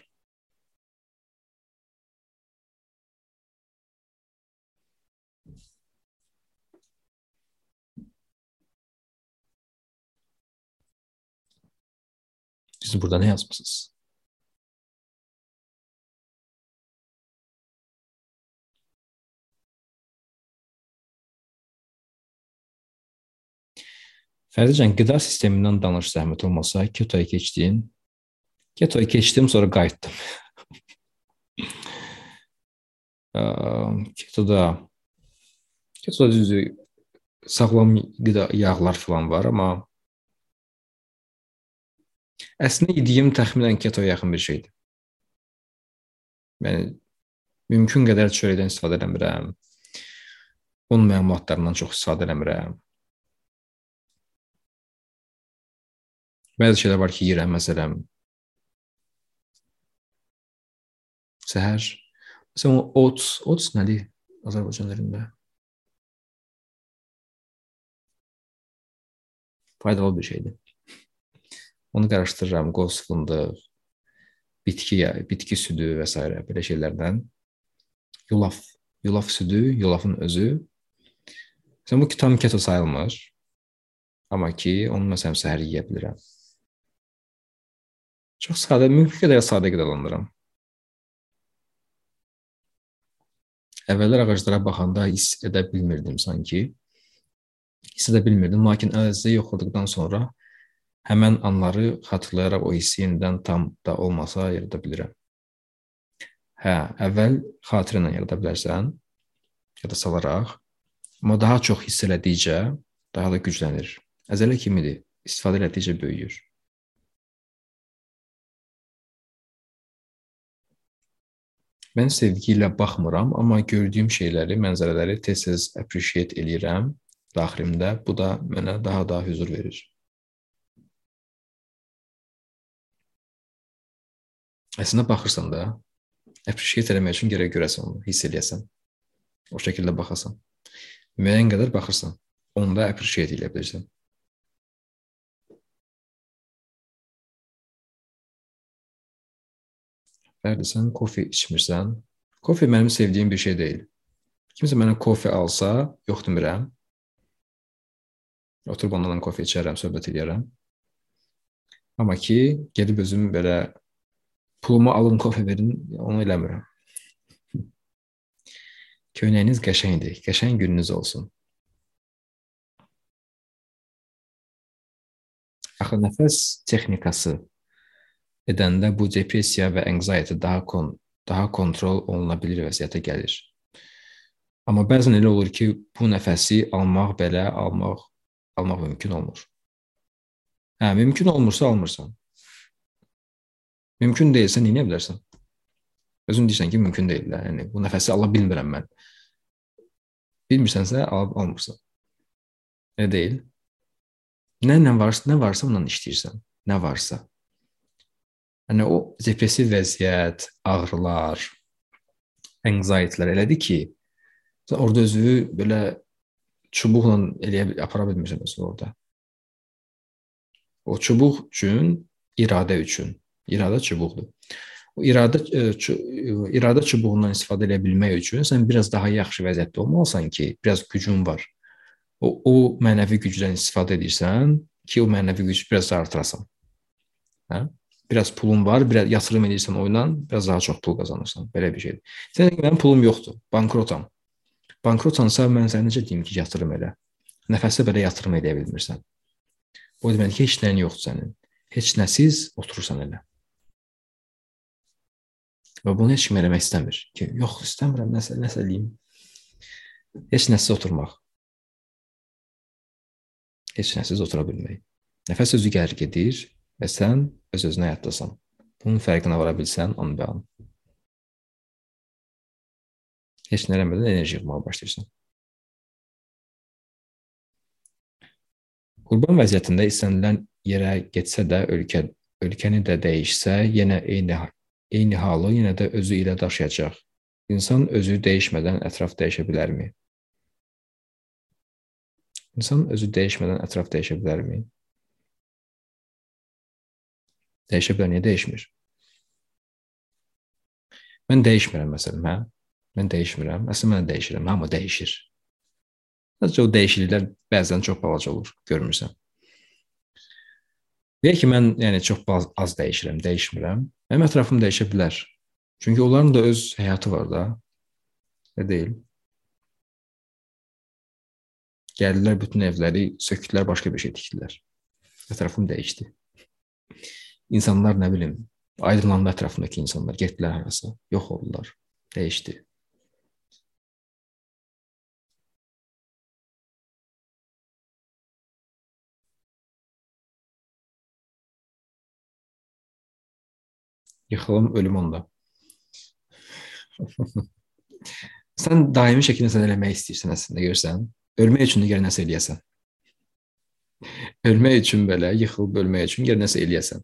Siz burada nə yazmısınız? Fərzən qida sistemindən danış zəhmət olmasa, ketoya keçdin. Ketoya keçdim, sonra qayıtdım. ketoda ketoda düzü sağlam qida yağlar falan var, amma əslində yediyim təxminən ketoya yaxın bir şeydir. Yəni mümkün qədər çörəkdən istifadə etmirəm. Un məlumatlarından çox istifadə etmirəm. Bəzi şeylər var ki, yeyirəm, məsələn, səhər. Məsələn, oats, oats nədir Azərbaycan dilində? Faydalı bir şeydir. Onu qarışdırıram, qoz fındıq, bitki, bitki südü və s. belə şeylərdən. Yulaf, yulaf südü, yulafın özü. Məsələn, bu tam keto sayılmır. Amma ki, onu məsələn səhər yeyə bilirəm. Çox sadə, mümkün qədər sadə qidalanıram. Əvvəllər ağaclara baxanda hiss edə bilmirdim sanki. Hiss edə bilmirdim, lakin əvəzdə yoxladıqdan sonra həmən anları xatırlayaraq o hissi yenidən tam da olmasa yarada bilirəm. Hə, əvvəl xatirə ilə yarada bilərsən, yada salaraq, amma daha çox hiss elədikcə daha da güclənir. Əzələ kimidir, istifadə elədikcə böyüyür. Mən sevgi ilə baxmıram, amma gördüyüm şeyləri, mənzərələri tez-tez appreciate eləyirəm daxilimdə. Bu da mənə daha da huzur verir. Əslində baxırsan da, appreciate eləmək üçün gərək görəsən onu, hiss eləyəsən. O şəkildə baxasan. Müəyyən qədər baxırsan. Onu da appreciate eləyə bilirsən. Fərdisən, kofe içmirsən. Kofe mənim sevdiyim bir şey deyil. Kimsə mənə kofe alsa, yox demirəm. Oturub ondan kofe içərəm, söhbət edərəm. Amma ki, gedib özüm belə pulumu alın, kofe verin, onu eləmirəm. Köynəyiniz qəşəngdir. Qəşəng gününüz olsun. Axı nəfəs texnikası edəndə bu depressiya və anxiety daha kon daha kontrol oluna bilir vəziyyətə gəlir. Amma bəzən elə olur ki, bu nəfəsi almaq belə almaq almaq mümkün olmur. Hə, mümkün olmursa almırsan. Mümkün deyilsə nə edə bilərsən? Özün deyirsən ki, mümkün deyil də. Yəni bu nəfəsi ala bilmirəm mən. Bilmirsənsə alıb almırsan. Elə deyil. Nə nə varsa, nə varsa onunla işləyirsən. Nə varsa. Yəni o depressiv vəziyyət, ağrılar, anxiety-lər elədir ki, sən orada özünü belə çubuqla eləyə apara bilmirsən özünü orada. O çubuq üçün, iradə üçün. İradə çubuqdur. O iradə iradə çubuğundan istifadə edə bilmək üçün sən biraz daha yaxşı vəziyyətdə olmalısan ki, biraz gücün var. O, o mənəvi gücdən istifadə edirsən ki, o mənəvi gücü biraz artırasan. Hə? Biraz pulun var, biraz yatırım edirsən oyuna, biraz daha çox pul qazanırsan. Belə bir şeydir. Sən mənim pulum yoxdur, bankrotam. Bankrotansa mən sənə necə deyim ki, yatırım elə. Nəfəsə belə yatırım edə bilmirsən. O demək ki, heç nəyin yoxdur sənin. Heç nəsiz oturursan elə. Və bunu heç kim eləmək istəmir ki, yox, istəmirəm, nəsə, nəsə eləyim. Heç nəsiz oturmaq. Heç nəsiz otura bilmək. Nəfəs özü gəlir gedir, və sən öz-özünə həyatdasan. Bunun fərqinə vara bilsən an be an. Heç nə eləmədən enerji yığmağa başlayırsan. Qurban vəziyyətində istənilən yerə getsə də ölkə ölkəni də dəyişsə, yenə eyni eyni halı yenə də özü ilə daşıyacaq. İnsan özü dəyişmədən ətraf dəyişə bilərmi? İnsan özü dəyişmədən ətraf dəyişə bilərmi? Dəyişə niyə dəyişmir? Mən dəyişmirəm məsələn, hə? Mən dəyişmirəm. Əslində mən dəyişirəm, amma dəyişir. Sadəcə o dəyişikliklər bəzən çox balaca olur, görmürsən. Deyək ki, mən yəni çox az, az dəyişirəm, dəyişmirəm. Mənim ətrafım dəyişə bilər. Çünki onların da öz həyatı var da. Elə deyil. Gəldilər bütün evləri sökdülər, başqa bir şey tikdilər. Ətrafım dəyişdi. İnsanlar nə bilim, aydınlandı ətrafındakı insanlar, getdilər harasa, yox oldular, dəyişdi. Yıxılım, ölüm onda. sən daimi şəkildə sən eləmək istəyirsən əslində görsən. Ölmək üçün də gəl nəsə eləyəsən. Ölmək üçün belə yıxılıb ölmək üçün gəl nəsə eləyəsən.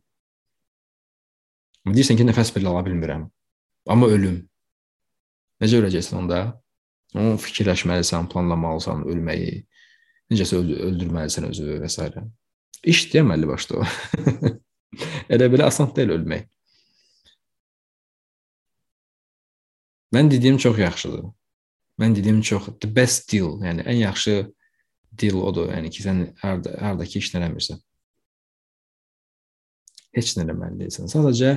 Deyirsən ki, nəfəs belə ala bilmirəm. Amma ölüm. Necə öləcəksən onda? Onu fikirləşməlisən, planlamalısan ölməyi. Necəsə öldürməlisən özünü və s. İş deməli başda o. Elə belə asan deyil ölmək. Mən dediyim çox yaxşıdır. Mən dediyim çox the best deal, yəni ən yaxşı deal odur. Yəni ki, sən harda hardakı iş eləmirsən. Heç nə eləməli deyilsən. Sadəcə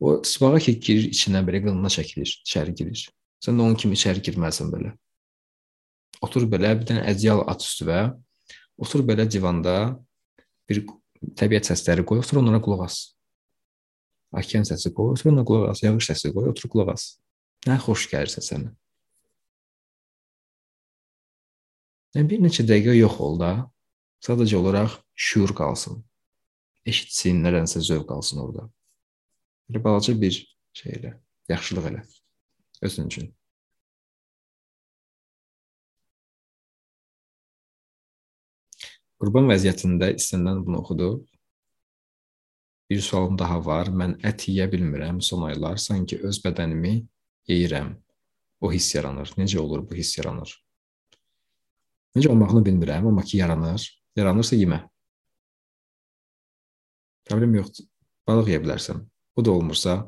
o sıbağa ki girir içinə belə qınına çəkilir, içəri girir. Sən də onun kimi içəri girməlisən belə. Otur belə bir dənə ədyal at üstünə. Otur belə divanda bir təbiət səsləri qoy, otur onlara qulaq as. Okean səsi qoy, otur onlara qulaq as. Yağış səsi qoy, otur qulaq as. Nə xoş gəlirsə sənə. Yəni bir neçə dəqiqə yox ol da. Sadəcə olaraq şuur qalsın. Eşitsin, nədənsə zövq alsın orada. Bir balaca bir şey elə, yaxşılıq elə özün üçün. Qurban vəziyyətində istənilən bunu oxuduq. Bir sualım daha var. Mən ət yeyə bilmirəm son aylar. Sanki öz bədənimi yeyirəm. O hiss yaranır. Necə olur bu hiss yaranır? Necə olmağını bilmirəm, amma ki yaranır. Yaranırsa yemə. Problem yoxdur. Balıq yeyə bilərsən. Bu da olmursa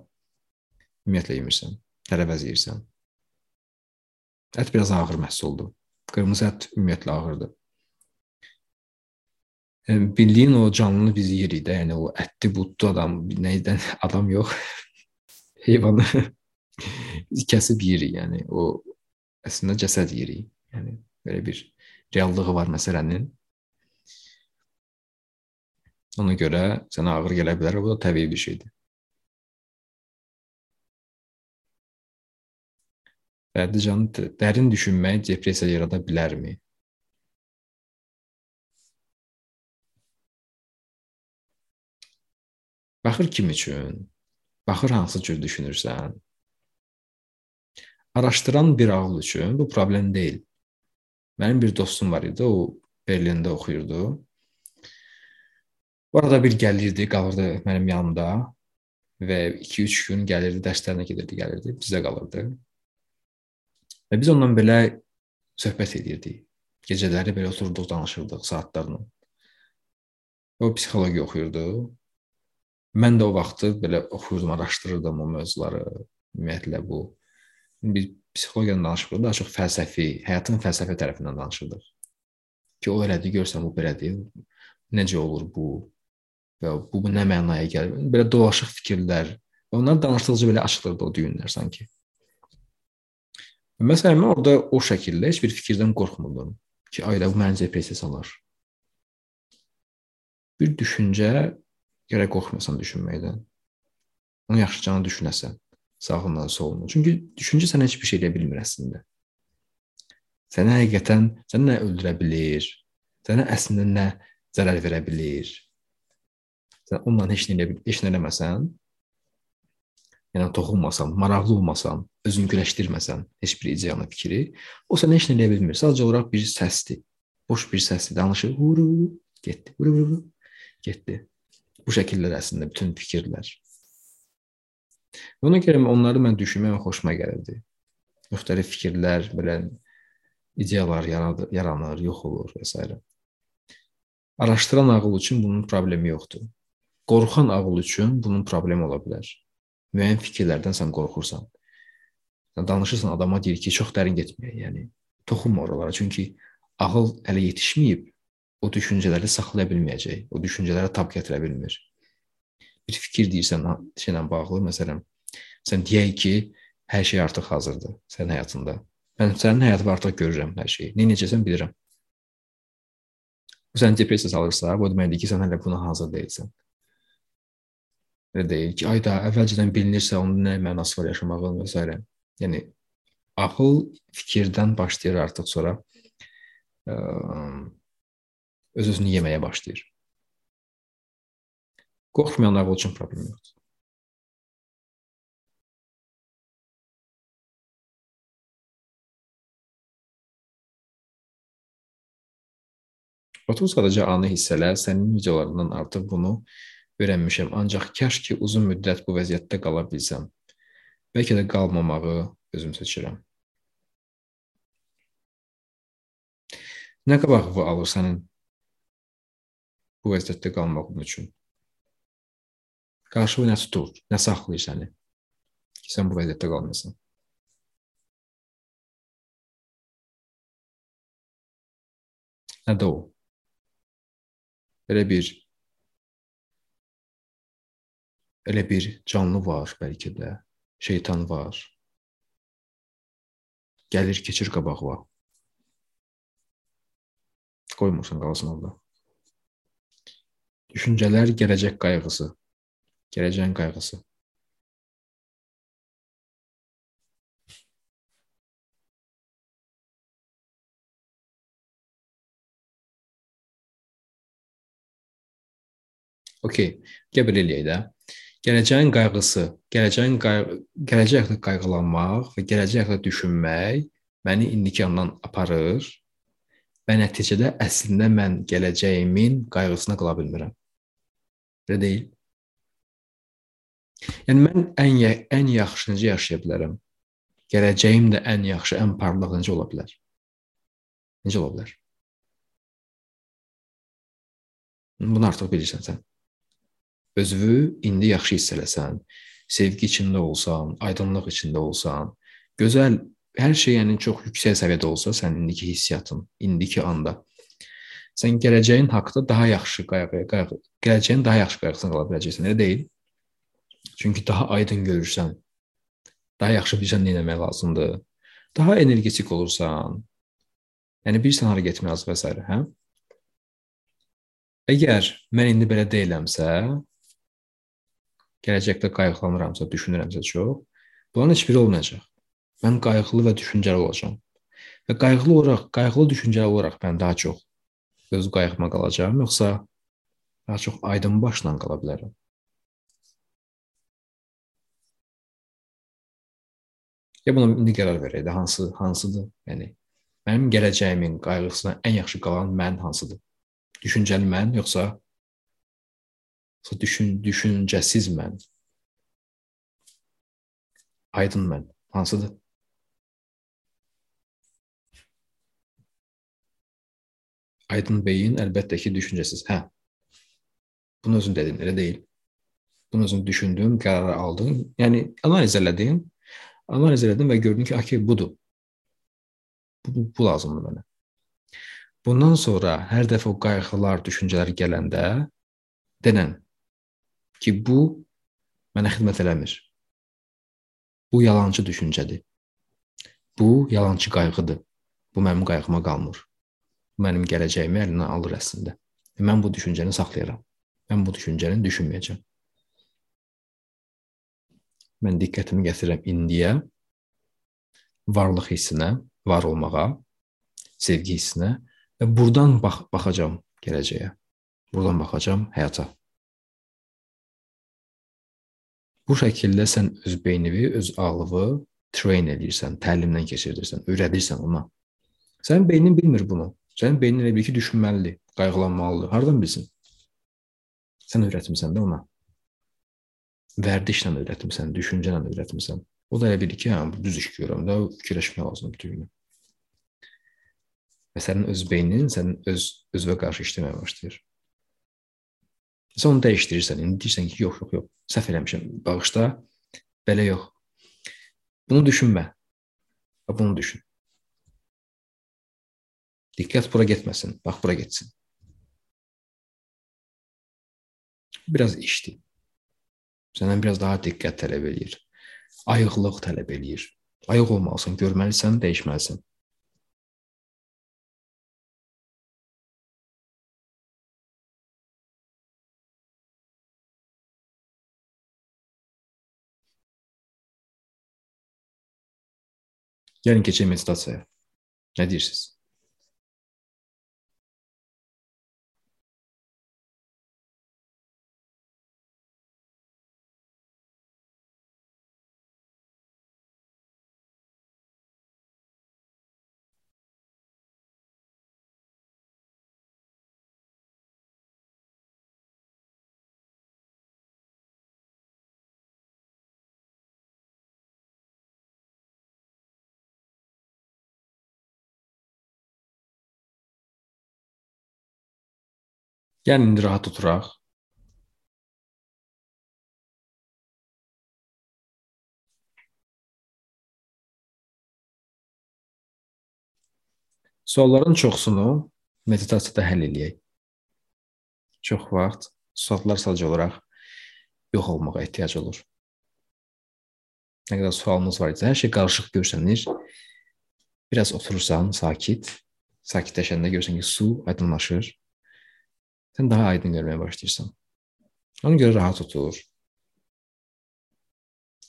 ümumiyyətlə yemirsən. Tərəvəz yeyirsən. Ət biraz ağır məhsuldur. Qırmızı ət ümumiyyətlə ağırdır. Yəni, bildiyin o canlını biz yeyirik də, yəni o ətli, budlu adam, nədən adam yox, heyvanı kəsib yeyirik, yəni o əslində cəsəd yeyirik. Yəni belə bir reallığı var məsələnin. Ona görə sənə ağır gələ bilər, bu da təbii bir şeydir. Bərdican, dərin düşünmək depressiya yarada bilərmi? Baxır kim üçün? Baxır hansı cür düşünürsən? araşdıran bir ağıl üçün bu problem deyil. Mənim bir dostum var idi, o Berlində oxuyurdu. Bu arada bir gəlirdi, qalırdı mənim yanımda və 2-3 gün gəlirdi, dərslərinə gedirdi, gəlirdi, bizə qalırdı. Və biz onunla belə söhbət edirdik. Gecələri belə oturduq, danışırdıq saatlarla. O psixologiya oxuyurdu. Mən də o vaxtı belə oxuyurdum, araşdırırdım o mövzuları. Ümumiyyətlə bu biz psixologiyadan danışmırıq, daha çox fəlsəfi, həyatın fəlsəfi tərəfindən danışırdıq. Ki o elədi, görsən bu belədir. Necə olur bu? Və bu, nə mənaya gəlir? Belə dolaşıq fikirlər. Onlar danışdıqca belə açılırdı o düyünlər sanki. Məsələn, mən orada o şəkildə heç bir fikirdən qorxmurdum ki, ayda bu məni depressiya salar. Bir düşüncə gərək qorxmasan düşünməkdən. Onu yaxşıca düşünəsən sağından soluna. Çünki düşüncə sənə heç bir şey edə bilmir əslində. Səni həqiqətən səni nə öldürə bilər? Sənə əslində nə zərər verə bilər? Sən onunla heç nə edə heç nə eləməsən, yəni toxunmasan, maraqlı olmasan, özün güləşdirməsən heç bir ideyanı fikri, o sənə heç nə edə bilmir. Sadəcə olaraq bir səsdir. Boş bir səsdir. Danışır, vuru, getdi. Vuru, vuru, getdi. Bu şəkillər əslində bütün fikirlər. Ona görə onları mən düşünmək xoşuma gəlirdi. Müxtəlif fikirlər, belə ideyalar yaradır, yaranır, yox olur və s. Araşdıran ağıl üçün bunun problemi yoxdur. Qorxan ağıl üçün bunun problemi ola bilər. Müəyyən fikirlərdən sən qorxursan. danışırsan adama deyir ki, çox dərin getməyək, yəni toxunma oralara. Çünki ağıl hələ yetişməyib, o düşüncələri saxlaya bilməyəcək, o düşüncələrə tab gətirə bilmir. Bir fikir deyirsən şeylə bağlı, məsələn, sən deyək ki, hər şey artıq hazırdır sənin həyatında. Mən sənin həyatında artıq görürəm hər şeyi. Nə necəsən bilirəm. Bu səni depressiya salırsa, bu deməkdir ki, sən hələ buna hazır deyilsən. Elə deyil ki, ayda əvvəlcədən bilinirsə onun nə mənası var yaşamağın və s. Yəni ağıl fikirdən başlayır artıq sonra ə, öz-özünü yeməyə başlayır. Qorxmayan ağıl üçün problem yoxdur. Otur sadəcə anı hissələr, sənin videolarından artıq bunu öyrənmişəm. Ancaq kaş ki uzun müddət bu vəziyyətdə qala bilsəm. Bəlkə də qalmamağı özüm seçirəm. Nə qabağı alır sənin bu vəziyyətdə qalmağın üçün? Qarşı nə tutur, nə saxlayır səni ki, sən bu vəziyyətdə qalmayasan? Nədir o? Elə bir elə bir canlı var bəlkə də, şeytan var. Gəlir, keçir qabağa. Qoymursan qalsın orada. Düşüncələr gələcək qayğısı, gələcəyin qayğısı. Okay, gəl belə eləyək də. Gələcəyin qayğısı, gələcəyin qayğı, gələcək haqqında qayğılanmaq və gələcək haqqında düşünmək məni indiki andan aparır və nəticədə əslində mən gələcəyimin qayğısına qala bilmirəm. Belə deyil? Yəni mən ən ən yaxşı necə yaşaya bilərəm? Gələcəyim də ən yaxşı, ən parlaq necə ola bilər? Necə ola bilər? Bunu artıq bilirsən sən özünü indi yaxşı hiss eləsən, sevgi içində olsan, aydınlıq içində olsan, gözəl hər şey yəni çox yüksək səviyyədə olsa, sənin indiki hissiyatın, indiki anda sən gələcəyin haqqında daha yaxşı qayğı, qayğı, gələcəyin daha yaxşı qayğısına qala biləcəksən, elə deyil? Çünki daha aydın görürsən, daha yaxşı bilirsən nə etmək lazımdır, daha energetik olursan, yəni bilirsən hara getmək lazım və s. hə? Əgər mən indi belə deyiləmsə, gələcəkdə qayğılanıramsa, düşünürəmsə çox, bunların heç biri olmayacaq. Mən qayğılı və düşüncəli olacağam. Və qayğılı olaraq, qayğılı düşüncəli olaraq mən daha çox öz qayğıma qalacağam, yoxsa daha çox aydın başla qala bilərəm. Ya buna indi qərar verək də hansı hansıdır? Yəni mənim gələcəyimin qayğısına ən yaxşı qalan mən hansıdır? Düşüncəli mən yoxsa düşün, düşüncəsiz mən. Aydın mən. Hansıdır? Aydın beyin əlbəttə ki, düşüncəsiz. Hə. Bunu özün dedin, elə deyil. Bunu özün düşündün, qərar aldın. Yəni analiz elədin. Analiz elədin və gördün ki, okey, budur. Bu, bu, bu lazımdır mənə. Bundan sonra hər dəfə o qayğılar, düşüncələr gələndə denən ki, bu mənə xidmət eləmir. Bu yalançı düşüncədir. Bu yalançı qayğıdır. Bu mənim qayğıma qalmır. Bu mənim gələcəyimi əlindən alır əslində. Və mən bu düşüncəni saxlayaram. Mən bu düşüncəni düşünməyəcəm. Mən diqqətimi gətirirəm indiyə, varlıq hissinə, var olmağa, sevgi hissinə və burdan bax baxacağam gələcəyə. Burdan baxacağam həyata. Bu şəkildə sən öz beynini, öz ağlını train edirsən, təlimdən keçirdirsən, öyrədirsən ona. Sənin beynin bilmir bunu. Sənin beynin elə bil ki, düşünməlidir, qayğılanmalıdır. Hardan bilsin? Sən öyrətmisən də ona. Vərdişlə öyrətmisən, düşüncənlə öyrətmisən. O da elə bilir ki, hə, bu düz iş görürəm də, fikirləşmək lazımdır bütün gün. Və sənin öz beynin sənin öz özünə qarşı işləməyə başlayır. Sən onu dəyişdirirsən. İndi deyirsən ki, yox, yox, yox. Səhv eləmişəm. Bağışla. Belə yox. Bunu düşünmə. Və bunu düşün. Diqqət bura getməsin, bax bura getsin. Biraz işdir. Səndən biraz daha diqqət tələb eləyir. Ayıqlıq tələb eləyir. Ayıq olmalısan, görməlisən, dəyişməlisən. Gəlin keçək meditasiyaya. Nə deyirsiniz? Gəlin indi rahat oturaq. Sualların çoxsunu meditasiyada həll eləyək. Çox vaxt suallar sadəcə olaraq yox olmağa ehtiyac olur. Nə qədər sualınız var isə, hər şey qarışıq görsənir. Biraz oturursan, sakit, sakitləşəndə görsən ki, su aydınlaşır sən daha aydın görməyə başlayırsan. Ona görə rahat otur.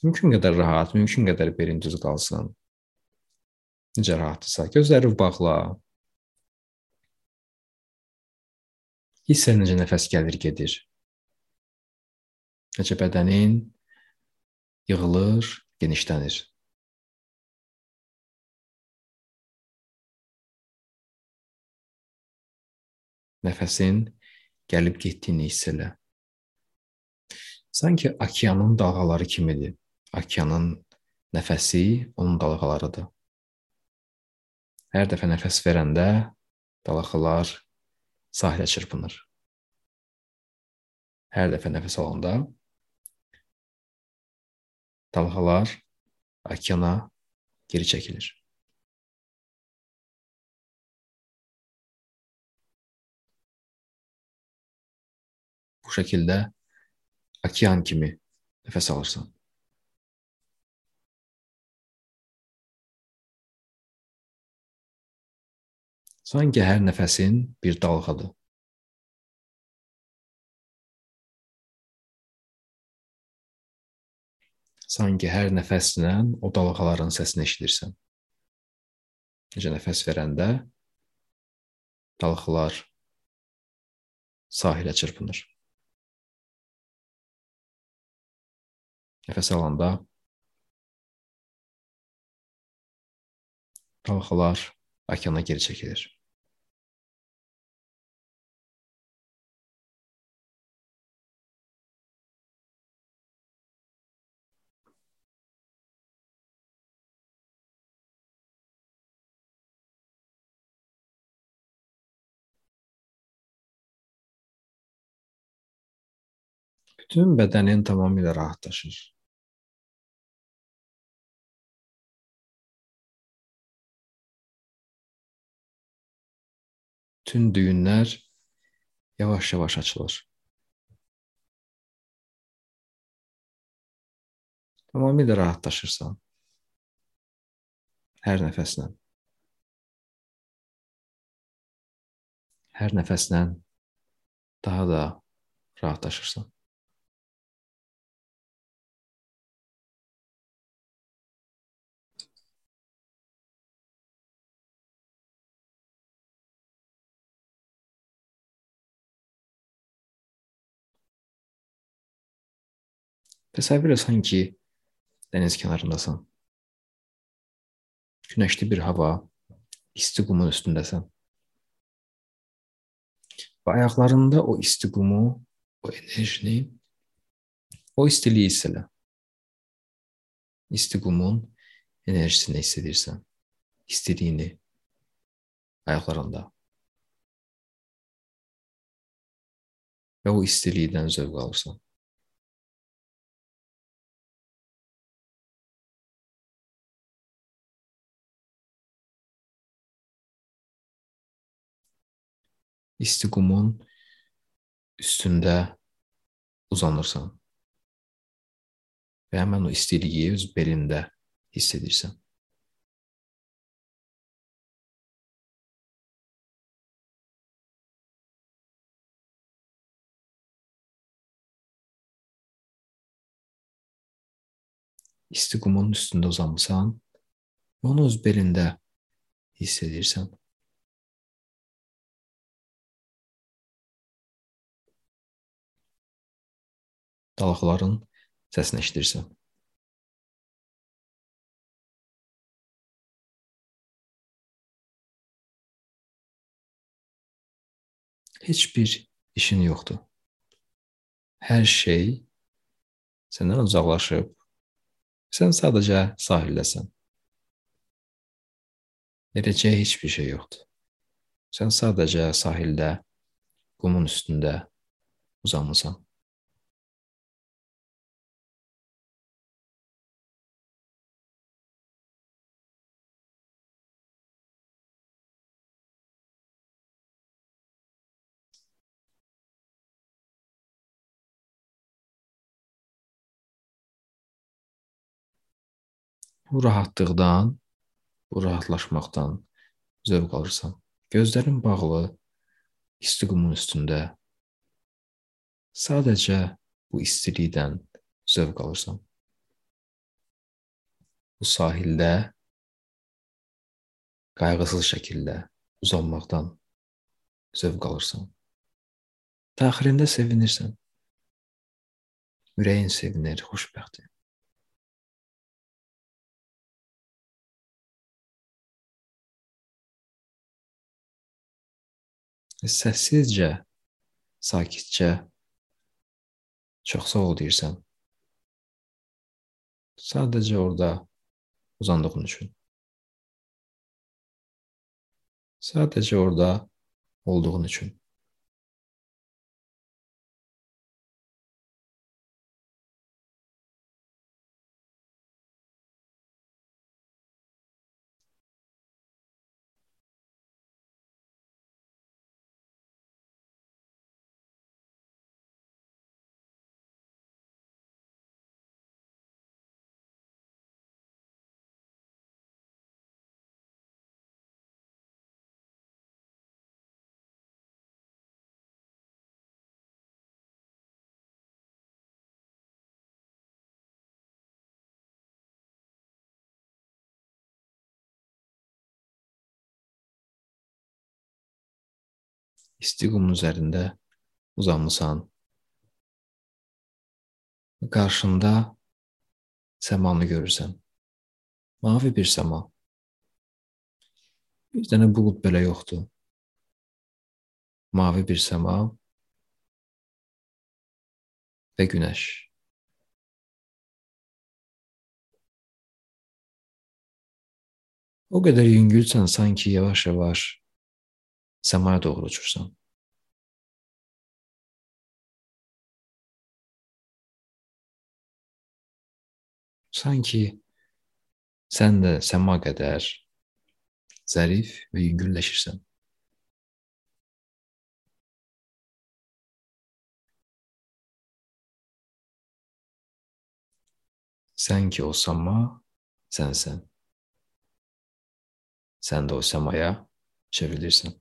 Mümkün qədər rahat, mümkün qədər belin düz qalsın. Necə rahatdırsa, gözləri bağla. Hiss et necə nəfəs gəlir, gedir. Necə bədənin yığılır, genişlənir. Nəfəsin gəlib getdiyini hiss elə. Sanki okeanın dalğaları kimidir. Okeanın nəfəsi onun dalğalarıdır. Hər dəfə nəfəs verəndə dalğalar sahilə çırpınır. Hər dəfə nəfəs alanda dalğalar okeana geri çəkilir. Bu şəkildə okean kimi nəfəs alırsan. Sanki hər nəfəsin bir dalğadır. Sanki hər nəfəslə o dalğaların səsini eşidirsən. Necə nəfəs verəndə dalğalar sahilə çırpınır. Nəfəs alanda dalğalar okeana geri çəkilir. Bütün bədənin tamamilə rahatlaşır. Bütün düyünlər yavaş-yavaş açılır. Tamamilə rahatlaşırsan. Hər nəfəslə. Hər nəfəslə daha da rahatlaşırsan. Təsəvvür et sanki dəniz kənarındasan. Günəşli bir hava, isti qumun üstündəsən. Və ayaqlarında o isti qumu, o enerjini, o istiliyi hiss elə. İsti qumun enerjisini hiss edirsən. İstiliyini ayaqlarında. Və o istilikdən zövq alırsan. İsti qumun üstündə uzanırsan və həmin o istiliyi öz belində hiss edirsən. İsti qumun üstündə uzanmısan və onu öz belində hiss Dalğaların səsini eşidirsən. Heç bir işin yoxdur. Hər şey səndən uzaqlaşıb. Sən sadəcə sahildəsən. Edəcəyi heç bir şey yoxdur. Sən sadəcə sahildə, qumun üstündə uzanmısan. Bu rahatlıqdan, bu rahatlaşmaqdan zövq alırsan. Gözlərin bağlı, isti qumun üstündə sadəcə bu istilikdən zövq alırsan. Bu sahildə qayğısız şəkildə uzanmaqdan zövq alırsan. Daxilində sevinirsən. Ürəyin sevinir, xoşbəxtdir. Səssizcə, sakitcə çox sağ ol deyirsən. Sadəcə orada uzandığın üçün. Sadəcə orada olduğun üçün. İsti qumun üzərində uzanmısan. Qarşında səmanı görürsən. Mavi bir səma. Bir dənə bulud belə yoxdur. Mavi bir səma və günəş. O qədər yüngülsən sanki yavaş-yavaş səmaya doğru uçursan. Sanki sən də səma qədər zərif və yüngülləşirsən. Sən ki o səma sənsən. Sən də o səmaya çevrilirsən.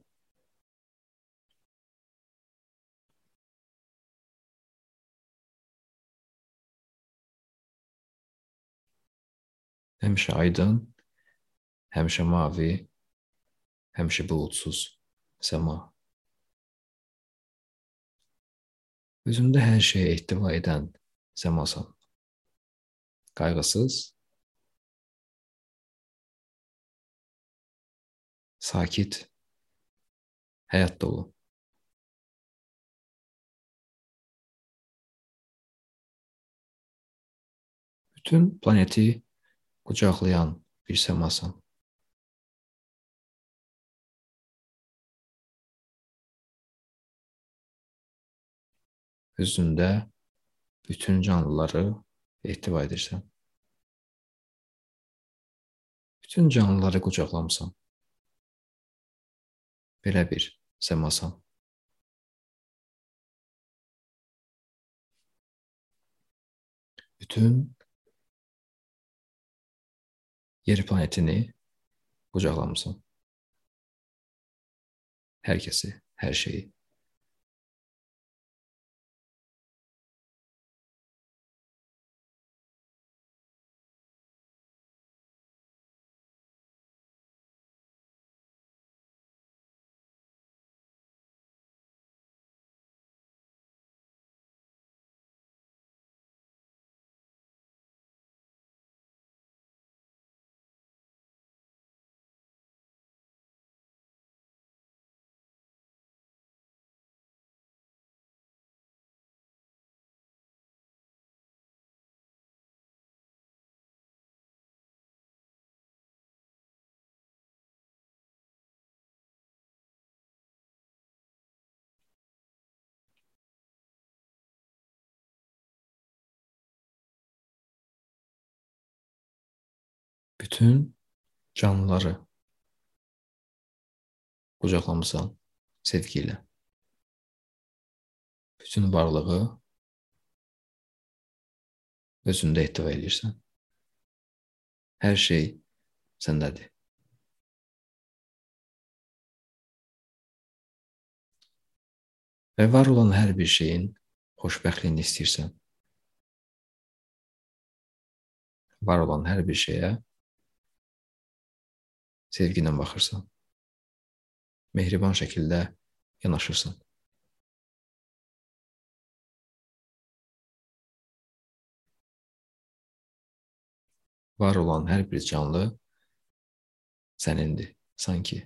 Həmişə aydın, həmişə mavi, həmişə buludsuz səma. Özündə hər şeyə ehtiva edən səmasan. Qayğısız, sakit, həyat dolu. Bütün planeti qucaqlayan bir səmasan. Özündə bütün canlıları ehtiva edirsən. Bütün canlıları qucaqlamısan. Belə bir səmasan. Bütün yer planetini qucaqlamısan. Hər kəsi, hər şeyi. Bütün canlıları qucaqlamısan sevgi ilə. Bütün varlığı özündə ehtiva edirsən. Hər şey səndədir. Və var olan hər bir şeyin xoşbəxtliyini istəyirsən. Var olan hər bir şeyə sevgi ilə baxırsan. Mehriban şəkildə yanaşırsan. Var olan hər bir canlı sənindir, sanki.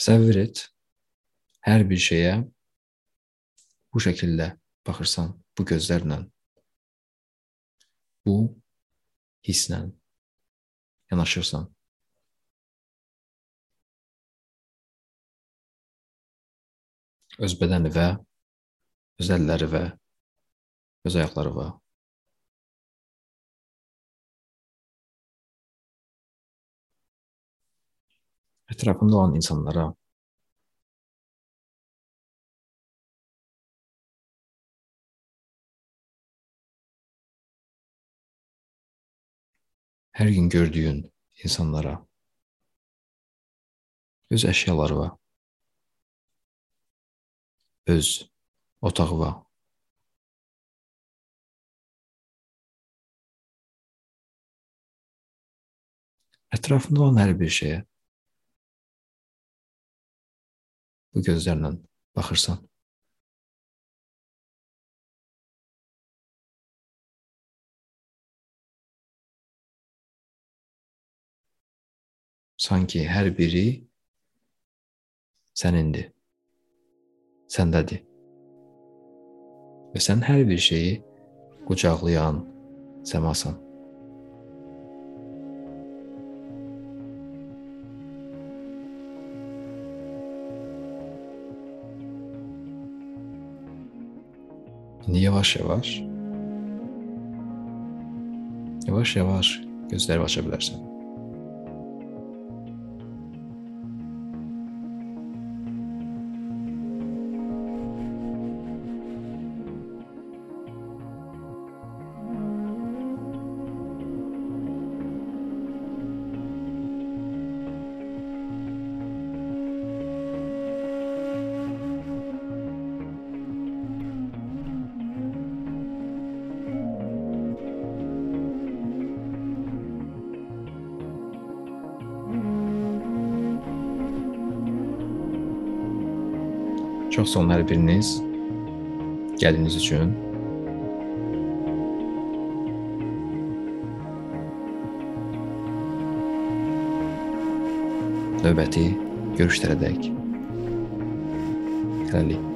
Təsəvvür et, hər bir şeyə bu şəkildə baxırsan, bu gözlərlə, bu hisslə yanaşırsan. Öz bədəni və öz əlləri və öz ayaqları və etrafında olan insanlara hər gün gördüyün insanlara öz əşyaları var. Öz otağı var. Ətrafında olan hər bir şeyə bu gözlərlə baxırsan. Sanki hər biri sənindir. Səndədir. Və sən hər bir şeyi qucaqlayan səmasan. İndi yavaş-yavaş yavaş-yavaş gözləri aça bilərsən. Çox sağ olun hər biriniz gəldiyiniz üçün. Növbəti görüşlərə dək. Hələlik.